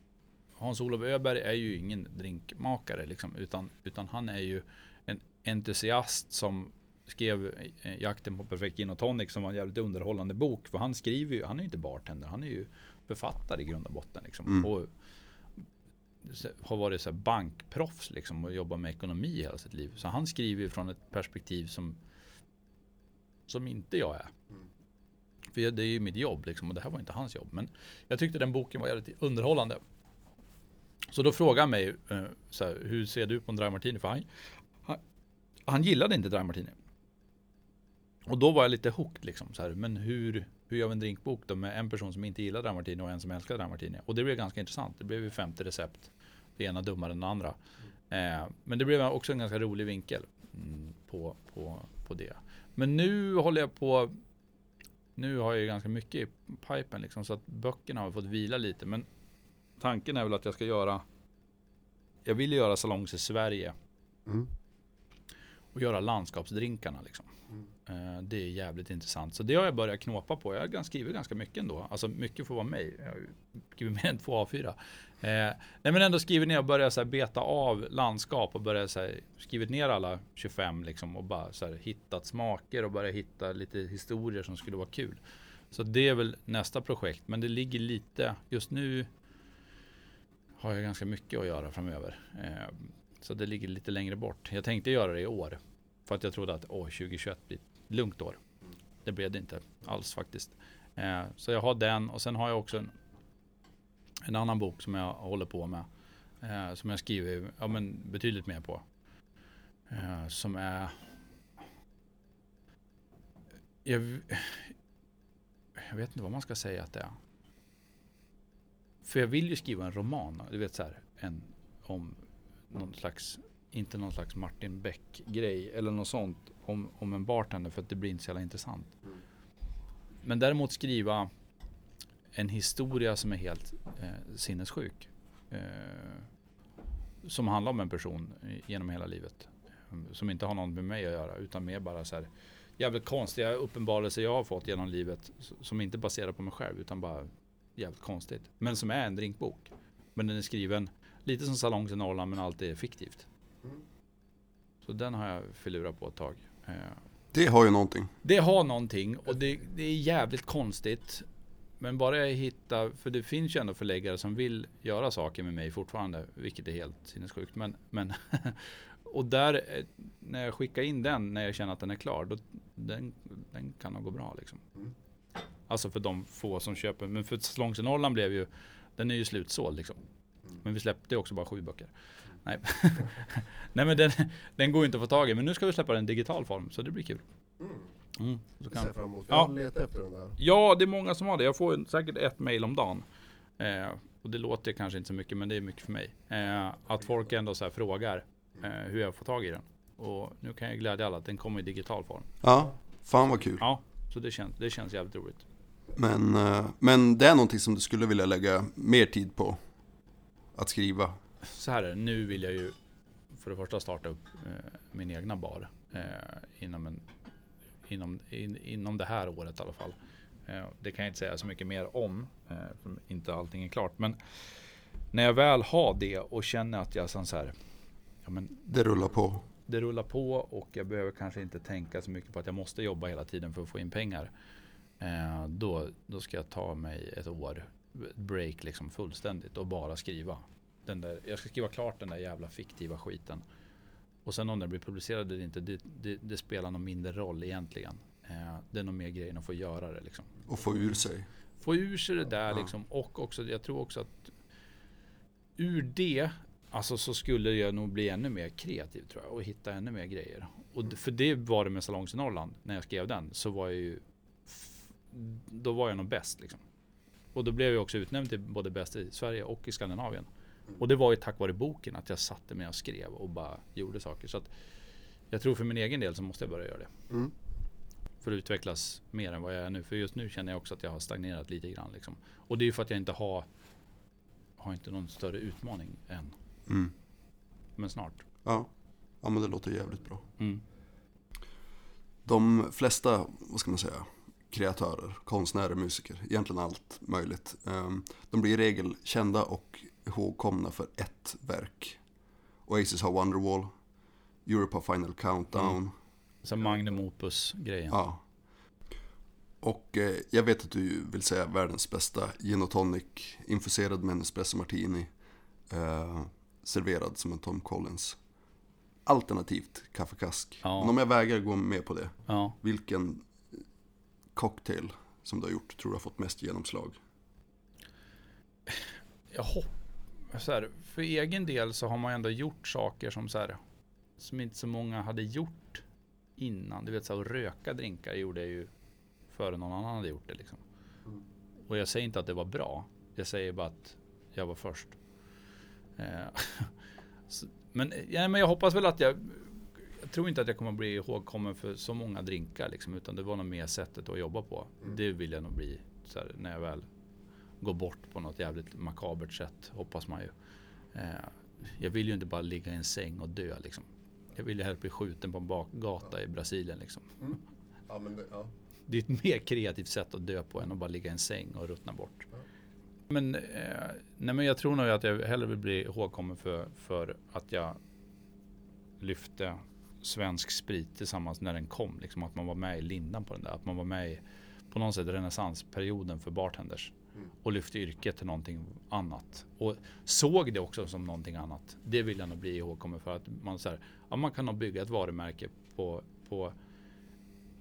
Hans-Olof Öberg är ju ingen drinkmakare liksom, utan, utan han är ju en entusiast som skrev eh, Jakten på perfekt gin och tonic som var en jävligt underhållande bok. För han skriver ju, han är ju inte bartender, han är ju författare i grund och botten liksom. Mm. Och har varit så bankproffs liksom och jobbat med ekonomi hela sitt liv. Så han skriver ju från ett perspektiv som som inte jag är. För det är ju mitt jobb liksom och det här var inte hans jobb. Men jag tyckte den boken var jävligt underhållande. Så då frågade han mig, eh, så här, hur ser du på en dry martini? För han, han, han gillade inte dry martini. Och då var jag lite hooked liksom. Så här, men hur, hur gör vi en drinkbok då med en person som inte gillar dry martini och en som älskar dry martini? Och det blev ganska intressant. Det blev ju 50 recept. Det ena dummare än det andra. Eh, men det blev också en ganska rolig vinkel mm, på, på, på det. Men nu håller jag på nu har jag ju ganska mycket i pipen liksom, så att böckerna har fått vila lite. Men tanken är väl att jag ska göra Jag vill göra salongs i Sverige. Mm. Och göra landskapsdrinkarna liksom. Eh, Det är jävligt intressant. Så det har jag börjat knåpa på. Jag har skrivit ganska mycket ändå. Alltså mycket får vara mig. Jag har skrivit *laughs* mer än två A4. Eh, nej men ändå skrivit ner och börjat så här beta av landskap och börjat så här, skrivit ner alla 25 liksom och bara så här, hittat smaker och börjat hitta lite historier som skulle vara kul. Så det är väl nästa projekt. Men det ligger lite, just nu har jag ganska mycket att göra framöver. Eh, så det ligger lite längre bort. Jag tänkte göra det i år. För att jag trodde att åh, 2021 blir ett lugnt år. Det blev det inte alls faktiskt. Eh, så jag har den och sen har jag också en, en annan bok som jag håller på med. Eh, som jag skriver ja, men betydligt mer på. Eh, som är... Jag, jag vet inte vad man ska säga att det är. För jag vill ju skriva en roman, du vet så här, en, om någon slags, inte någon slags Martin Beck-grej eller något sånt om, om en bartender för att det blir inte så jävla intressant. Men däremot skriva en historia som är helt eh, sinnessjuk. Eh, som handlar om en person genom hela livet. Eh, Som inte har något med mig att göra utan mer bara så här jävligt konstiga uppenbarelser jag har fått genom livet. Som inte baserar på mig själv utan bara jävligt konstigt. Men som är en drinkbok. Men den är skriven lite som Salongs i Norrland men allt är fiktivt. Så den har jag filurat på ett tag. Eh, Det har ju någonting. det har någonting och det, det är jävligt konstigt. Men bara jag hittar, för det finns ju ändå förläggare som vill göra saker med mig fortfarande, vilket är helt sinnessjukt. Men, men *laughs* och där, eh, när jag skickar in den, när jag känner att den är klar, då, den, den kan nog gå bra liksom. Alltså för de få som köper, men för Salongs i Norrland blev ju, den är ju slutsåld liksom. Men vi släppte också bara sju böcker. Nej, *laughs* Nej men den, den går ju inte att få tag i, men nu ska vi släppa den i digital form, så det blir kul. Mm, så Det kan- fram emot. Jag Ja. efter den där. Ja, det är många som har det. Jag får säkert ett mail om dagen. Eh, och det låter kanske inte så mycket, men det är mycket för mig. Eh, att folk ändå så här frågar eh, hur jag får tag i den. Och nu kan jag glädja alla att den kommer i digital form. Ja, fan vad kul. Ja, så det känns, det känns jävligt roligt. Men, eh, men det är någonting som du skulle vilja lägga mer tid på att skriva. Så här är det, nu vill jag ju för det första starta upp eh, min egna bar. Eh, inom, en, inom, in, inom det här året i alla fall. Eh, det kan jag inte säga så mycket mer om. Eh, för inte allting är klart. Men när jag väl har det och känner att jag som så här, ja, men Det rullar på. det rullar på och jag behöver kanske inte tänka så mycket på att jag måste jobba hela tiden för att få in pengar. Eh, då, då ska jag ta mig ett år, break liksom fullständigt och bara skriva. Den där, jag ska skriva klart den där jävla fiktiva skiten. Och sen om den blir publicerad eller inte, det, det, det spelar någon mindre roll egentligen. Eh, det är nog mer grejen att få göra det liksom. Och få ur sig. Få ur sig det där Ja. liksom. Och också, jag tror också att ur det, alltså så skulle jag nog bli ännu mer kreativ tror jag. Och hitta ännu mer grejer. Och för det var det med Salongs i Norrland. När jag skrev den så var jag ju, då var jag nog bäst liksom. Och då blev jag också utnämnd till både bäst i Sverige och i Skandinavien. Och det var ju tack vare boken att jag satte mig och skrev och bara gjorde saker. Så jag tror för min egen del så måste jag börja göra det. Mm. För att utvecklas mer än vad jag är nu. För just nu känner jag också att jag har stagnerat lite grann. Liksom. Och det är ju för att jag inte har, har inte någon större utmaning än. Mm. Men snart. Ja. ja, men det låter jävligt bra. Mm. De flesta, vad ska man säga, kreatörer, konstnärer, musiker, egentligen allt möjligt. ehm, De blir i regel kända och ihågkomna för ett verk. Oasis har Wonderwall, Europe har Final Countdown. Mm. Så Magnum Opus grejen. Ja. Och eh, jag vet att du vill säga världens bästa gin och tonic infuserad med en espresso martini. Eh, serverad som en Tom Collins. Alternativt kaffekask. Ja. Men om jag vägrar gå med på det, Ja. vilken cocktail som du har gjort tror du har fått mest genomslag? Jag hoppas, så här, för egen del så har man ändå gjort saker som så här, som inte så många hade gjort innan. Du vet så här, att röka drinkar gjorde jag ju före någon annan hade gjort det liksom. Och jag säger inte att det var bra. Jag säger bara att jag var först. Eh, *laughs* så, men, ja, men jag hoppas väl att jag jag tror inte att jag kommer att bli ihågkommen för så många drinkar liksom, utan det var nog mer sättet att jobba på. Det vill jag nog bli här, när jag väl går bort på något jävligt makabert sätt, hoppas man ju. Eh, jag vill ju inte bara ligga i en säng och dö liksom. Jag vill ju hellre bli skjuten på en bak- gata i Brasilien liksom. Ja, men det, ja. Det är ett mer kreativt sätt att dö på än att bara ligga i en säng och ruttna bort. Men, eh, nej, men jag tror nog att jag hellre vill bli ihågkommen för, för att jag lyfte svensk sprit tillsammans när den kom. Liksom att man var med i lindan på den där. Att man var med i på något sätt renässansperioden för bartenders. Och lyfte yrket till någonting annat. Och såg det också som någonting annat. Det vill jag nog bli ihågkommen för. Att man, så här, ja, man kan nog bygga ett varumärke på, på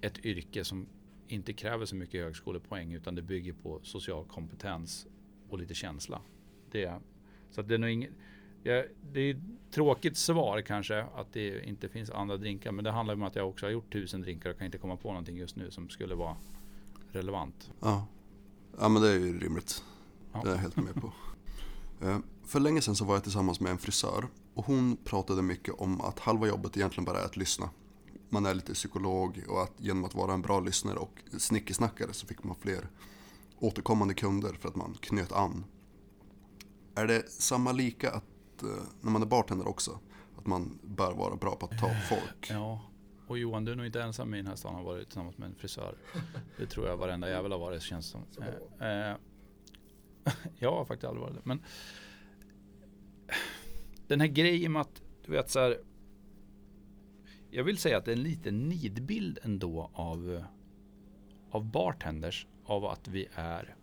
ett yrke som inte kräver så mycket högskolepoäng utan det bygger på social kompetens och lite känsla. Det, så att det är nog ingen, ja, det är ett tråkigt svar kanske att det inte finns andra drinkar men det handlar om att jag också har gjort tusen drinkar och kan inte komma på någonting just nu som skulle vara relevant. Ja, ja men det är ju rimligt. Ja. Det är jag helt med på. *laughs* Eh, För länge sedan så var jag tillsammans med en frisör och hon pratade mycket om att halva jobbet egentligen bara är att lyssna. Man är lite psykolog och att genom att vara en bra lyssnare och snickesnackare så fick man fler återkommande kunder för att man knöt an. Är det samma lika att eh, när man är bartender också? Att man bör vara bra på att ta folk? Ja, och Johan du är nog inte ensam i den här stan har varit tillsammans med en frisör. Det tror jag varenda jävel har varit känns som. Eh, eh, jag har faktiskt aldrig varit det. Men den här grejen med att du vet så här. Jag vill säga att det är en liten nidbild ändå av, eh, av bartenders. Av att vi är,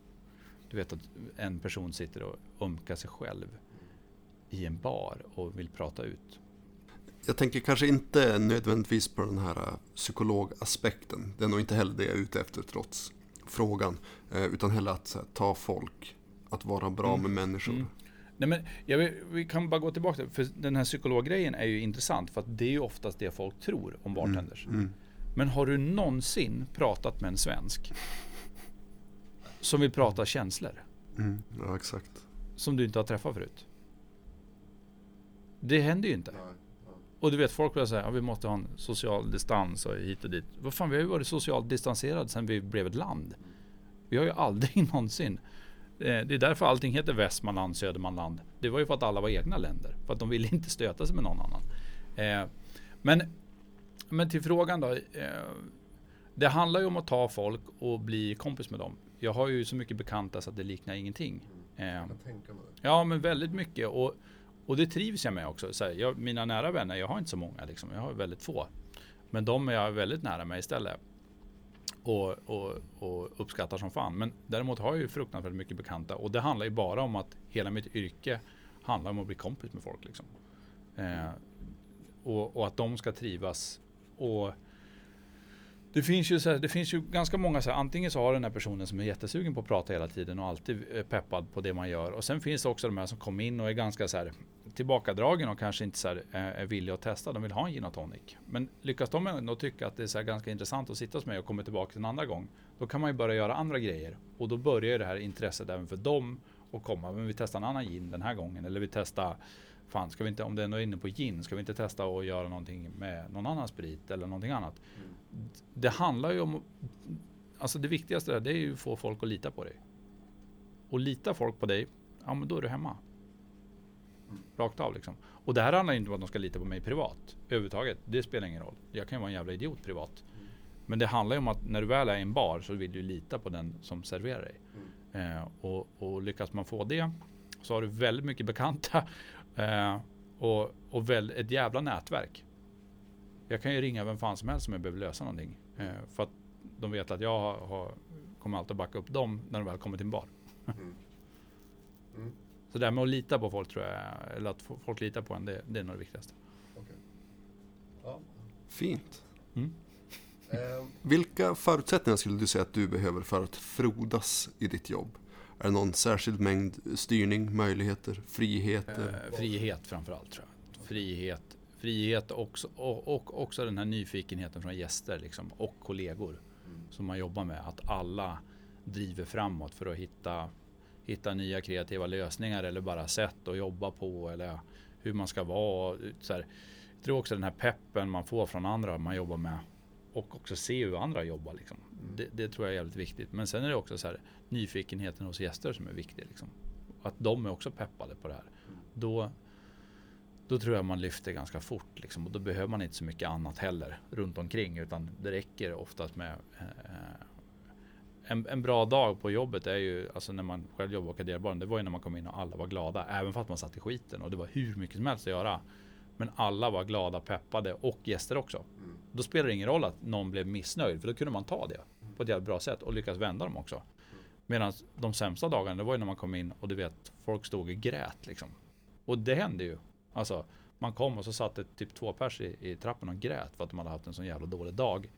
du vet att en person sitter och ömkar sig själv i en bar och vill prata ut. Jag tänker kanske inte nödvändigtvis på den här eh, psykologaspekten. Det är nog inte heller det jag är ute efter trots frågan. Eh, Utan hellre att här, ta folk, att vara bra Mm. med människor. Mm. Nej, men vill, vi kan bara gå tillbaka till, för den här psykologgrejen är ju intressant för att det är ju oftast det folk tror om bartenders. Mm. Men har du någonsin pratat med en svensk som vill prata känslor? Mm. Ja, exakt. Som du inte har träffat förut? Det händer ju inte. Och du vet, folk börjar säga att vi måste ha en social distans och hit och dit. Vad fan, vi har ju varit socialt distanserade sedan vi blev ett land. Vi har ju aldrig *laughs* någonsin Eh, Det är därför allting heter Västmanland, Södermanland. Det var ju för att alla var egna länder. För att de ville inte stöta sig med någon annan. Eh, Men, men till frågan då. eh, Det handlar ju om att ta folk och bli kompis med dem. Jag har ju så mycket bekanta så att det liknar ingenting. Eh, Ja, men väldigt mycket. Och, och det trivs jag med också. Så här, jag, mina nära vänner, jag har inte så många. Liksom. Jag har väldigt få. Men de är jag väldigt nära mig istället. Och, och, och uppskattar som fan. Men däremot har jag ju fruktansvärt mycket bekanta. Och det handlar ju bara om att hela mitt yrke handlar om att bli kompis med folk. Liksom. Eh, och, och att de ska trivas. Och det finns ju, så här, det finns ju ganska många så här, antingen så har den här personen som är jättesugen på att prata hela tiden och alltid är peppad på det man gör. Och sen finns det också de här som kommer in och är ganska så här tillbakadragen och kanske inte så här, eh, är villiga att testa. De vill ha en gin och tonic. Men lyckas de ändå tycka att det är så här ganska intressant att sitta hos mig och komma tillbaka en andra gång. Då kan man ju börja göra andra grejer. Och då börjar ju det här intresset även för dem att komma. Men vi testar en annan gin den här gången. Eller vi testar Fan, ska vi inte, om det är inne på gin, ska vi inte testa att göra någonting med någon annan sprit eller någonting annat? Det handlar ju om, alltså det viktigaste där, det är ju att få folk att lita på dig. Och litar folk på dig, ja men då är du hemma. Rakt av liksom. Och det här handlar ju inte om att de ska lita på mig privat. Överhuvudtaget, det spelar ingen roll. Jag kan ju vara en jävla idiot privat. Men det handlar ju om att när du väl är i en bar så vill du lita på den som serverar dig. Eh, och, och lyckas man få det så har du väldigt mycket bekanta eh, och, och väl, ett jävla nätverk. Jag kan ju ringa vem fan som helst om jag behöver lösa någonting. Eh, för att de vet att jag har, har, kommer alltid att backa upp dem när de väl kommer till en bar. Så det här med att lita på folk tror jag, eller att folk litar på en, det, det är nog det viktigaste. Fint. Mm. Vilka förutsättningar skulle du säga att du behöver för att frodas i ditt jobb? Är det någon särskild mängd styrning, möjligheter, friheter? Eh, frihet framförallt tror jag. Frihet, frihet också, och, och också den här nyfikenheten från gäster liksom, och kollegor som man jobbar med. Att alla driver framåt för att hitta, hitta nya kreativa lösningar eller bara sätt att jobba på eller hur man ska vara. Så här, jag tror också den här peppen man får från andra man jobbar med och också se hur andra jobbar. Liksom. Det, det, tror jag är jävligt viktigt. Men sen är det också så här, nyfikenheten hos gäster som är viktig. Liksom. Att de är också peppade på det här. Då, då tror jag man lyfter ganska fort. Liksom. Och då behöver man inte så mycket annat heller runt omkring. Utan det räcker oftast med eh, en, en, bra dag på jobbet är ju, alltså när man själv jobbar på Kaderbaren, det var ju när man kom in och alla var glada. Även fast man satt i skiten och det var hur mycket som helst att göra. Men alla var glada, peppade och gäster också. Mm. Då spelar det ingen roll att någon blev missnöjd, för då kunde man ta det på ett jävligt bra sätt och lyckas vända dem också. Medan de sämsta dagarna, det var ju när man kom in och du vet, folk stod och grät liksom. Och det hände ju. Alltså, man kom och så satt det typ två pers i, i trappen och grät för att de hade haft en så jävla dålig dag.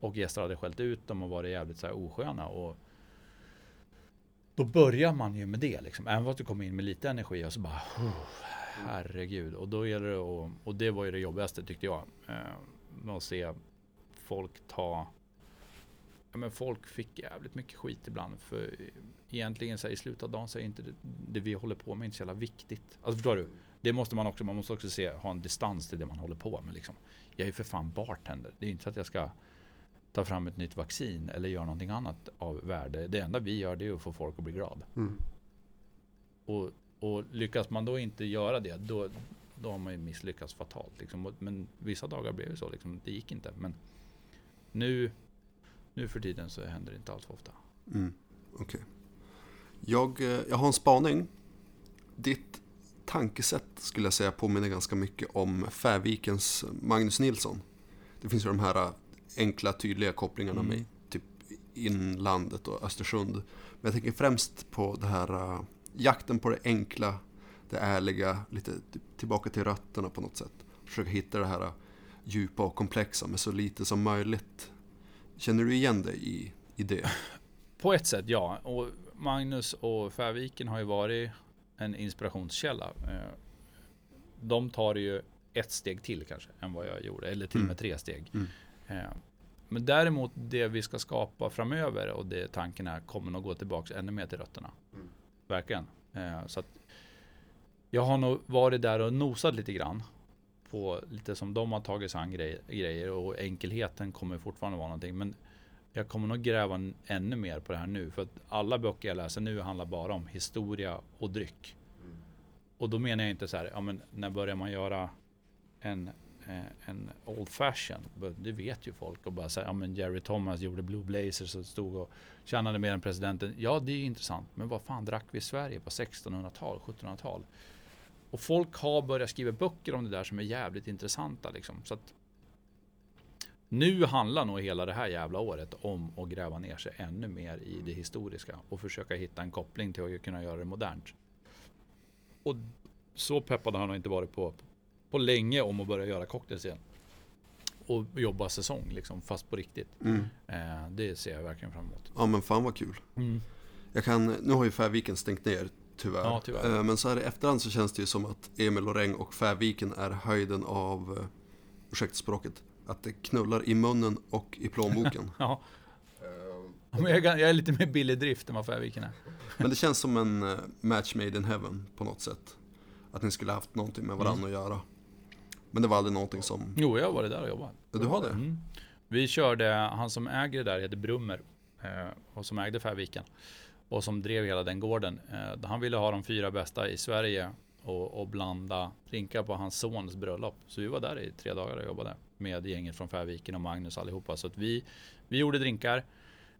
Och gäster hade skällt ut dem och varit jävligt så här osköna. Och då börjar man ju med det liksom. Även fast du kommer in med lite energi och så bara herregud. Och då gäller det att, och det var ju det jobbigaste tyckte jag. Eh, med att se folk ta Ja, men folk fick jävligt mycket skit ibland. För egentligen så här, i slutet av dagen så är inte det, det, vi håller på med inte så jävla viktigt. Alltså förstår du? Det måste man också, man måste också se, ha en distans till det man håller på med. Liksom. Jag är ju för fan bartender. Det är inte så att jag ska ta fram ett nytt vaccin eller göra någonting annat av värde. Det enda vi gör det är att få folk att bli glada. Mm. Och och lyckas man då inte göra det, då, då har man ju misslyckats fatalt. Liksom. Men vissa dagar blev det så, liksom. det gick inte. Men nu, nu för tiden så händer det inte alls för ofta. Mm. Okay. Jag, eh, jag har en spaning. Ditt tankesätt skulle jag säga påminner ganska mycket om Färvikens Magnus Nilsson. Det finns ju de här enkla, tydliga kopplingarna mm. med typ inlandet och Östersund. Men jag tänker främst på det här eh, jakten på det enkla, det ärliga, lite tillbaka till rötterna på något sätt. Försöka hitta det här djupa och komplexa med så lite som möjligt. Känner du igen dig i, i det? *laughs* På ett sätt ja. Och Magnus och Färviken har ju varit en inspirationskälla. Eh, de tar ju ett steg till kanske än vad jag gjorde, eller till och med mm. tre steg. Mm. Eh, men däremot det vi ska skapa framöver och det tanken är kommer nog gå tillbaka ännu mer till rötterna. Verkligen. Eh, så att jag har nog varit där och nosat lite grann på lite som de har tagit sig an grej, grejer och enkelheten kommer fortfarande vara någonting. Men jag kommer nog gräva ännu mer på det här nu. För att alla böcker jag läser nu handlar bara om historia och dryck. Mm. Och då menar jag inte så här, ja men när börjar man göra en Eh, en old fashion. Det vet ju folk och bara säga, ja men Jerry Thomas gjorde Blue Blazers och stod och tjänade mer än presidenten. Ja, det är intressant. Men vad fan drack vi i Sverige på 1600-tal, 1700-tal? Och folk har börjat skriva böcker om det där som är jävligt intressanta liksom. Så att nu handlar nog hela det här jävla året om att gräva ner sig ännu mer i det historiska och försöka hitta en koppling till att kunna göra det modernt. Och så peppad har han inte varit på på länge om att börja göra cocktails igen. Och jobba säsong liksom, fast på riktigt. Mm. Eh, det ser jag verkligen fram emot. Ja men fan vad kul. Mm. Jag kan, nu har ju Färviken stängt ner tyvärr. Ja, tyvärr. Eh, men så här i efterhand så känns det ju som att Emil Loreng och Färviken är höjden av, eh, ursäkta språket, att det knullar i munnen och i plånboken. *laughs* ja. Men jag, jag, är lite mer billig drift än vad Färviken är. Men det känns som en uh, match made in heaven på något sätt. Att ni skulle haft någonting med varandra mm. att göra. Men det var aldrig någonting som... Jo, jag varit där och jobbat. Ja, du har det? Mm. Vi körde, han som äger det där heter Brummer. Eh, och som ägde Färviken. Och som drev hela den gården. Eh, han ville ha de fyra bästa i Sverige. Och, och blanda drinkar på hans sons bröllop. Så vi var där i tre dagar och jobbade. Med gänget från Färviken och Magnus allihopa. Så att vi, vi gjorde drinkar.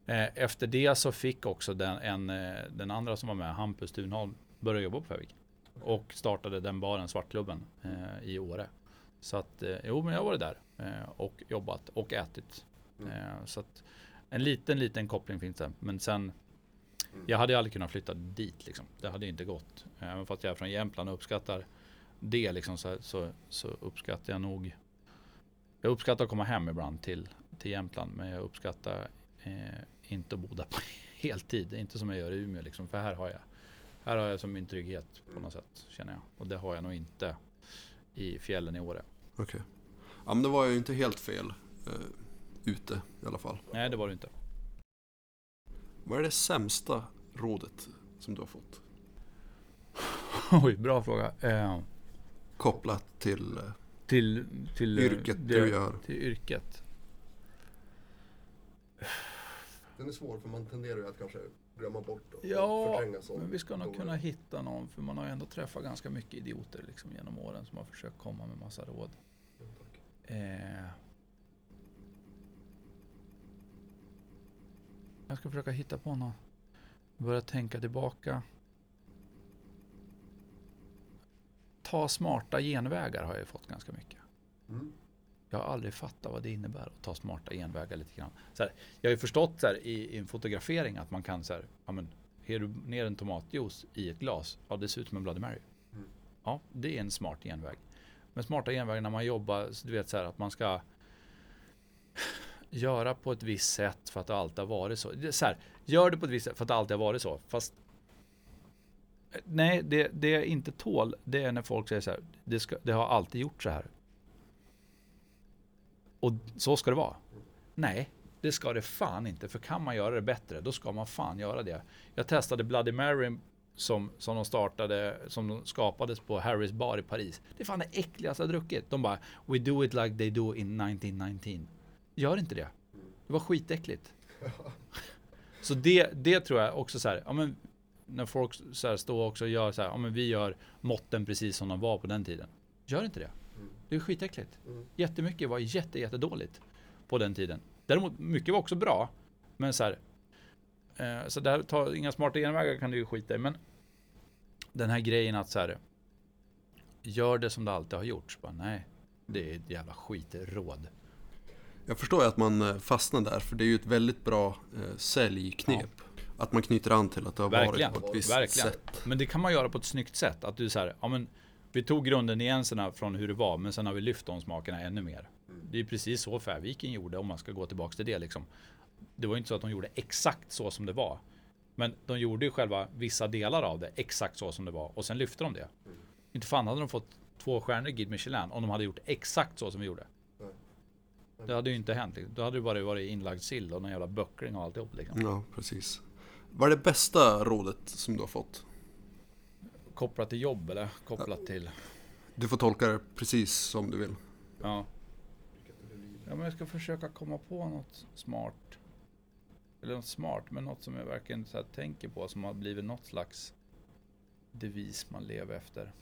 Eh, efter det så fick också den, en, den andra som var med, Hampus Thunholm, börja jobba på Färviken. Och startade den baren, Svartklubben, i Åre. Så att, eh, jo men jag har varit där eh, och jobbat och ätit. Mm. Eh, så att en liten, liten koppling finns det. Men sen, mm. jag hade aldrig kunnat flytta dit liksom. Det hade inte gått. Även fast jag är från Jämtland och uppskattar det liksom så, så, så uppskattar jag nog jag uppskattar att komma hem ibland till, till Jämtland men jag uppskattar eh, inte att bo där på *laughs* heltid. Inte som jag gör i Umeå liksom. För här har jag, här har jag som min trygghet på något sätt känner jag. Och det har jag nog inte i fjällen i Åre. Okej. Ja men det var ju inte helt fel eh, ute i alla fall. Nej det var det inte. Vad är det sämsta rådet som du har fått? *laughs* Oj, bra fråga. Eh, Kopplat till eh, till, till eh, yrket det, du gör. Till yrket. Den är svår för man tenderar ju att kanske glömma bort och Ja, förtränga sånt. men vi ska nog kunna hitta någon för man har ju ändå träffat ganska mycket idioter liksom genom åren som har försökt komma med massa råd. Eh, jag ska försöka hitta på något. Börja tänka tillbaka. Ta smarta genvägar har jag ju fått ganska mycket. Mm. Jag har aldrig fattat vad det innebär att ta smarta genvägar lite grann. Så här, jag har ju förstått så här, i, i en fotografering att man kan så här, ja men, har du ner en tomatjuice i ett glas, ja det ser ut som en Bloody Mary. Mm. Ja, det är en smart genväg. Men smarta genvägar när man jobbar, så du vet så här att man ska göra på ett visst sätt för att det alltid har varit så. Så här, gör det på ett visst sätt för att det alltid har varit så. Fast Nej, det, det jag inte tål, det är när folk säger så här, det, ska, det har alltid gjort så här. Och så ska det vara. Nej, det ska det fan inte. För kan man göra det bättre, då ska man fan göra det. Jag testade Bloody Mary som, som de startade, som de skapades på Harrys bar i Paris. Det är fan det äckligaste jag druckit. De bara, we do it like they do in 1919. Gör inte det. Det var skitäckligt. *laughs* Så det, det tror jag också så här, ja men när folk så här står också och gör så här, ja men vi gör måtten precis som de var på den tiden. Gör inte det. Det är skitäckligt. Jättemycket var jätte, jättedåligt på den tiden. Däremot, mycket var också bra. Men så här, eh, så där, ta, inga smarta genvägar kan du ju skita i. Men den här grejen att så här, gör det som det alltid har gjorts. Bara, nej, det är ett jävla skitråd. Jag förstår ju att man eh, fastnar där, för det är ju ett väldigt bra eh, säljknep. Att man knyter an till att det har Verkligen, varit på ett visst verkligen. sätt. Men det kan man göra på ett snyggt sätt. Att du så här, ja men vi tog grundingredienserna från hur det var, men sen har vi lyft de smakerna ännu mer. Det är precis så Färviken gjorde, om man ska gå tillbaka till det liksom. Det var ju inte så att de gjorde exakt så som det var. Men de gjorde ju själva vissa delar av det exakt så som det var och sen lyfte de det. Inte fan hade de fått två stjärnor i Guide Michelin om de hade gjort exakt så som vi gjorde. Det hade ju inte hänt. liksom. Då hade det bara varit inlagd sill och någon jävla böckling och alltihop. Liksom. Ja, precis. Vad är det bästa rådet som du har fått? Kopplat till jobb eller kopplat till... Du får tolka det precis som du vill. Ja. Ja, men jag ska försöka komma på något smart. Eller något smart, men något som jag verkligen så tänker på som har blivit något slags devis man lever efter.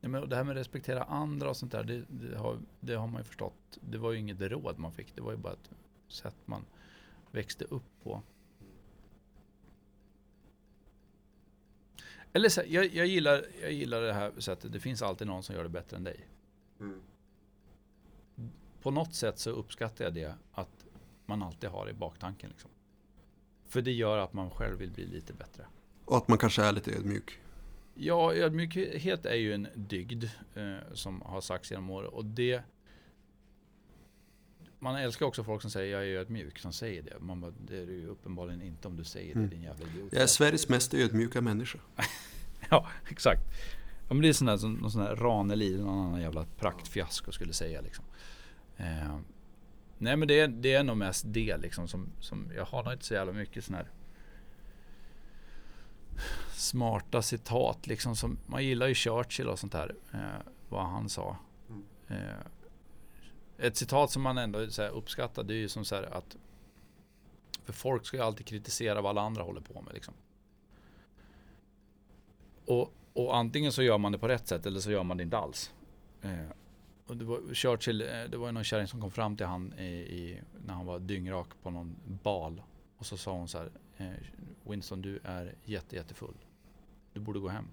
Ja, men det här med att respektera andra och sånt där, det, det, har, det har man ju förstått. Det var ju inget råd man fick, det var ju bara ett sätt man växte upp på. Eller så, jag, jag, gillar, jag gillar det här sättet, det finns alltid någon som gör det bättre än dig. På något sätt så uppskattar jag det att man alltid har i baktanken. Liksom. För det gör att man själv vill bli lite bättre. Och att man kanske är lite ödmjuk. Ja, ödmjukhet är ju en dygd eh, som har sagts genom år och det man älskar också folk som säger jag är ödmjuk, som säger det. Man bara, det är du ju uppenbarligen inte om du säger det, Mm. din jävla idiot. Jag är Sveriges mest ödmjuka människa. *laughs* Ja, exakt. Ja, men det är sån där, någon sån där Ranelid, någon annan jävla praktfiasko skulle säga liksom. Eh, nej men det är, det är nog mest det liksom som, som jag har nog inte så jävla mycket sån här smarta citat liksom som, man gillar ju Churchill och sånt där, eh, vad han sa. Eh, ett citat som man ändå så här, uppskattar det är ju som så här att för folk ska ju alltid kritisera vad alla andra håller på med liksom. Och, och antingen så gör man det på rätt sätt eller så gör man det inte alls. Eh, och det var Churchill, eh, det var någon kärring som kom fram till han i, i, när han var dyngrak på någon bal. Och så sa hon så här, eh, Winston du är jätte, jättefull. Du borde gå hem.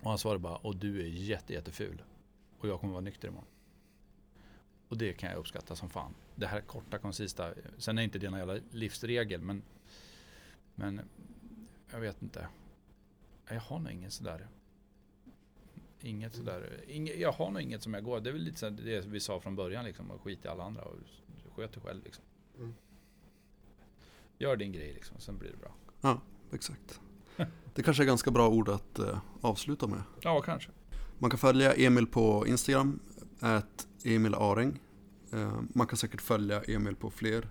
Och han svarade bara, och du är jätte, jätteful. Och jag kommer vara nykter imorgon. Och det kan jag uppskatta som fan. Det här korta, koncista. Sen är inte det någon jävla livsregel, men, men jag vet inte. Jag har nog ingen sådär Inget sådär, inget, jag har nog inget som jag går, det är väl lite så det vi sa från början liksom, att skita i alla andra och sköt dig själv liksom. Mm. Gör din grej liksom, sen blir det bra. Ja, exakt. Det kanske är ganska bra ord att eh, avsluta med. Ja, kanske. Man kan följa Emil på Instagram, at Emil Areng. Eh, man kan säkert följa Emil på fler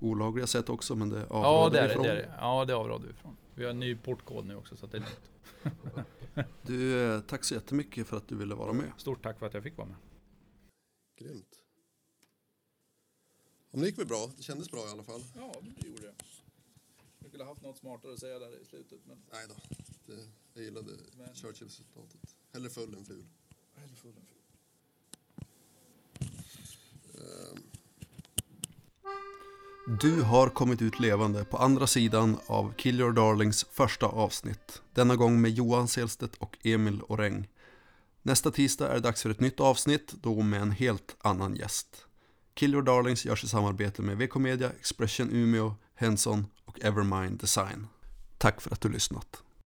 olagliga sätt också, men det Ja, avråder det är vi ifrån. det är. Ja, det avråder vi ifrån. Vi har en ny portkod nu också så att det är lugnt. *laughs* Du, eh, tack så jättemycket för att du ville vara med. Stort tack för att jag fick vara med. Grymt. Om det gick väl bra? Det kändes bra i alla fall. Ja, det gjorde det. Jag skulle haft något smartare att säga där i slutet, men... Nej då. Det, jag gillade Churchill-citatet. Hellre full än ful. Hellre full än ful. Ehm, du har kommit ut levande på andra sidan av Kill Your Darlings första avsnitt. Denna gång med Johan Selstedt och Emil Oreng. Nästa tisdag är det dags för ett nytt avsnitt, då med en helt annan gäst. Kill Your Darlings görs i samarbete med VK Media, Expression Umeå, Henson och Evermind Design. Tack för att du lyssnat.